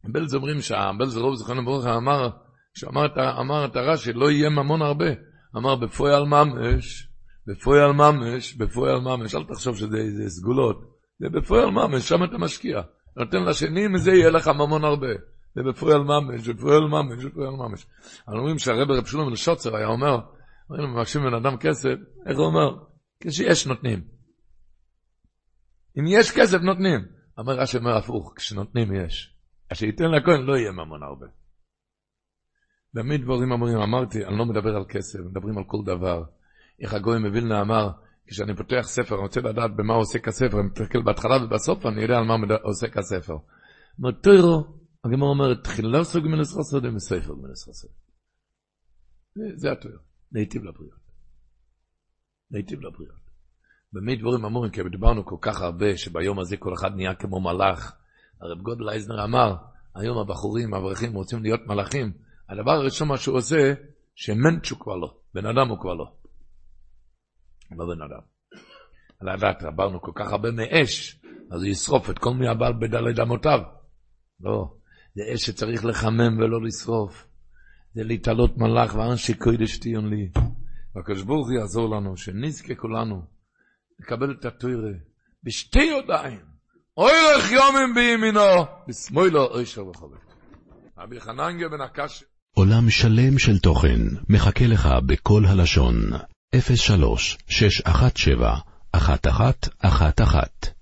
בלז אומרים שהבלז רוב זכרנו ברוך אמר, כשאמר אמר את הרש"י, לא יהיה ממון הרבה. אמר בפועל ממש, בפועל ממש, בפועל ממש, אל תחשוב שזה איזה סגולות, זה בפועל ממש, שם אתה משקיע. נותן לשני, מזה יהיה לך ממון הרבה. זה בפועל ממש, בפועל ממש, בפועל ממש. אנחנו אומרים שהרבר רב שלום שוצר היה אומר, אומרים, מבקשים בן אדם כסף, איך הוא אומר? כשיש נותנים. אם יש כסף נותנים. אמר רש"י אומר הפוך, כשנותנים יש. אז שייתן לכהן לא יהיה ממון הרבה. באמת דברים אמורים, אמרתי, אני לא מדבר על כסף, מדברים על כל דבר. איך הגוי מווילנה אמר, כשאני פותח ספר, אני רוצה לדעת במה עוסק הספר, אני מתסתכל בהתחלה ובסוף, אני יודע על מה עוסק הספר. אומר, תוירו, הגמר אומרת, תחילה סוג מנס חסר ומספר מנס חסר. זה התויר, להיטיב לבריאות. להיטיב לבריאות. באמת דברים אמורים, כי דיברנו כל כך הרבה, שביום הזה כל אחד נהיה כמו מלאך. הרב גודל אייזנר אמר, היום הבחורים, האברכים, רוצים להיות מלאכים. הדבר הראשון מה שהוא עושה, שמנצ'ו כבר לא, בן אדם הוא כבר לא. לא בן אדם. על הדעת, עברנו כל כך הרבה מאש, אז הוא ישרוף את כל מי הבעל בדלת אמותיו. לא, זה אש שצריך לחמם ולא לשרוף. זה להתעלות מלאך ואנשי קודש תהיון לי. והקדוש ברוך הוא יעזור לנו, שנזכה כולנו לקבל את התוירה בשתי ידיים. אורך יומים בימינו, בשמאלו אושר וחובק. רבי חננגה בן הקש... עולם שלם של תוכן מחכה לך בכל הלשון, 03 617 1111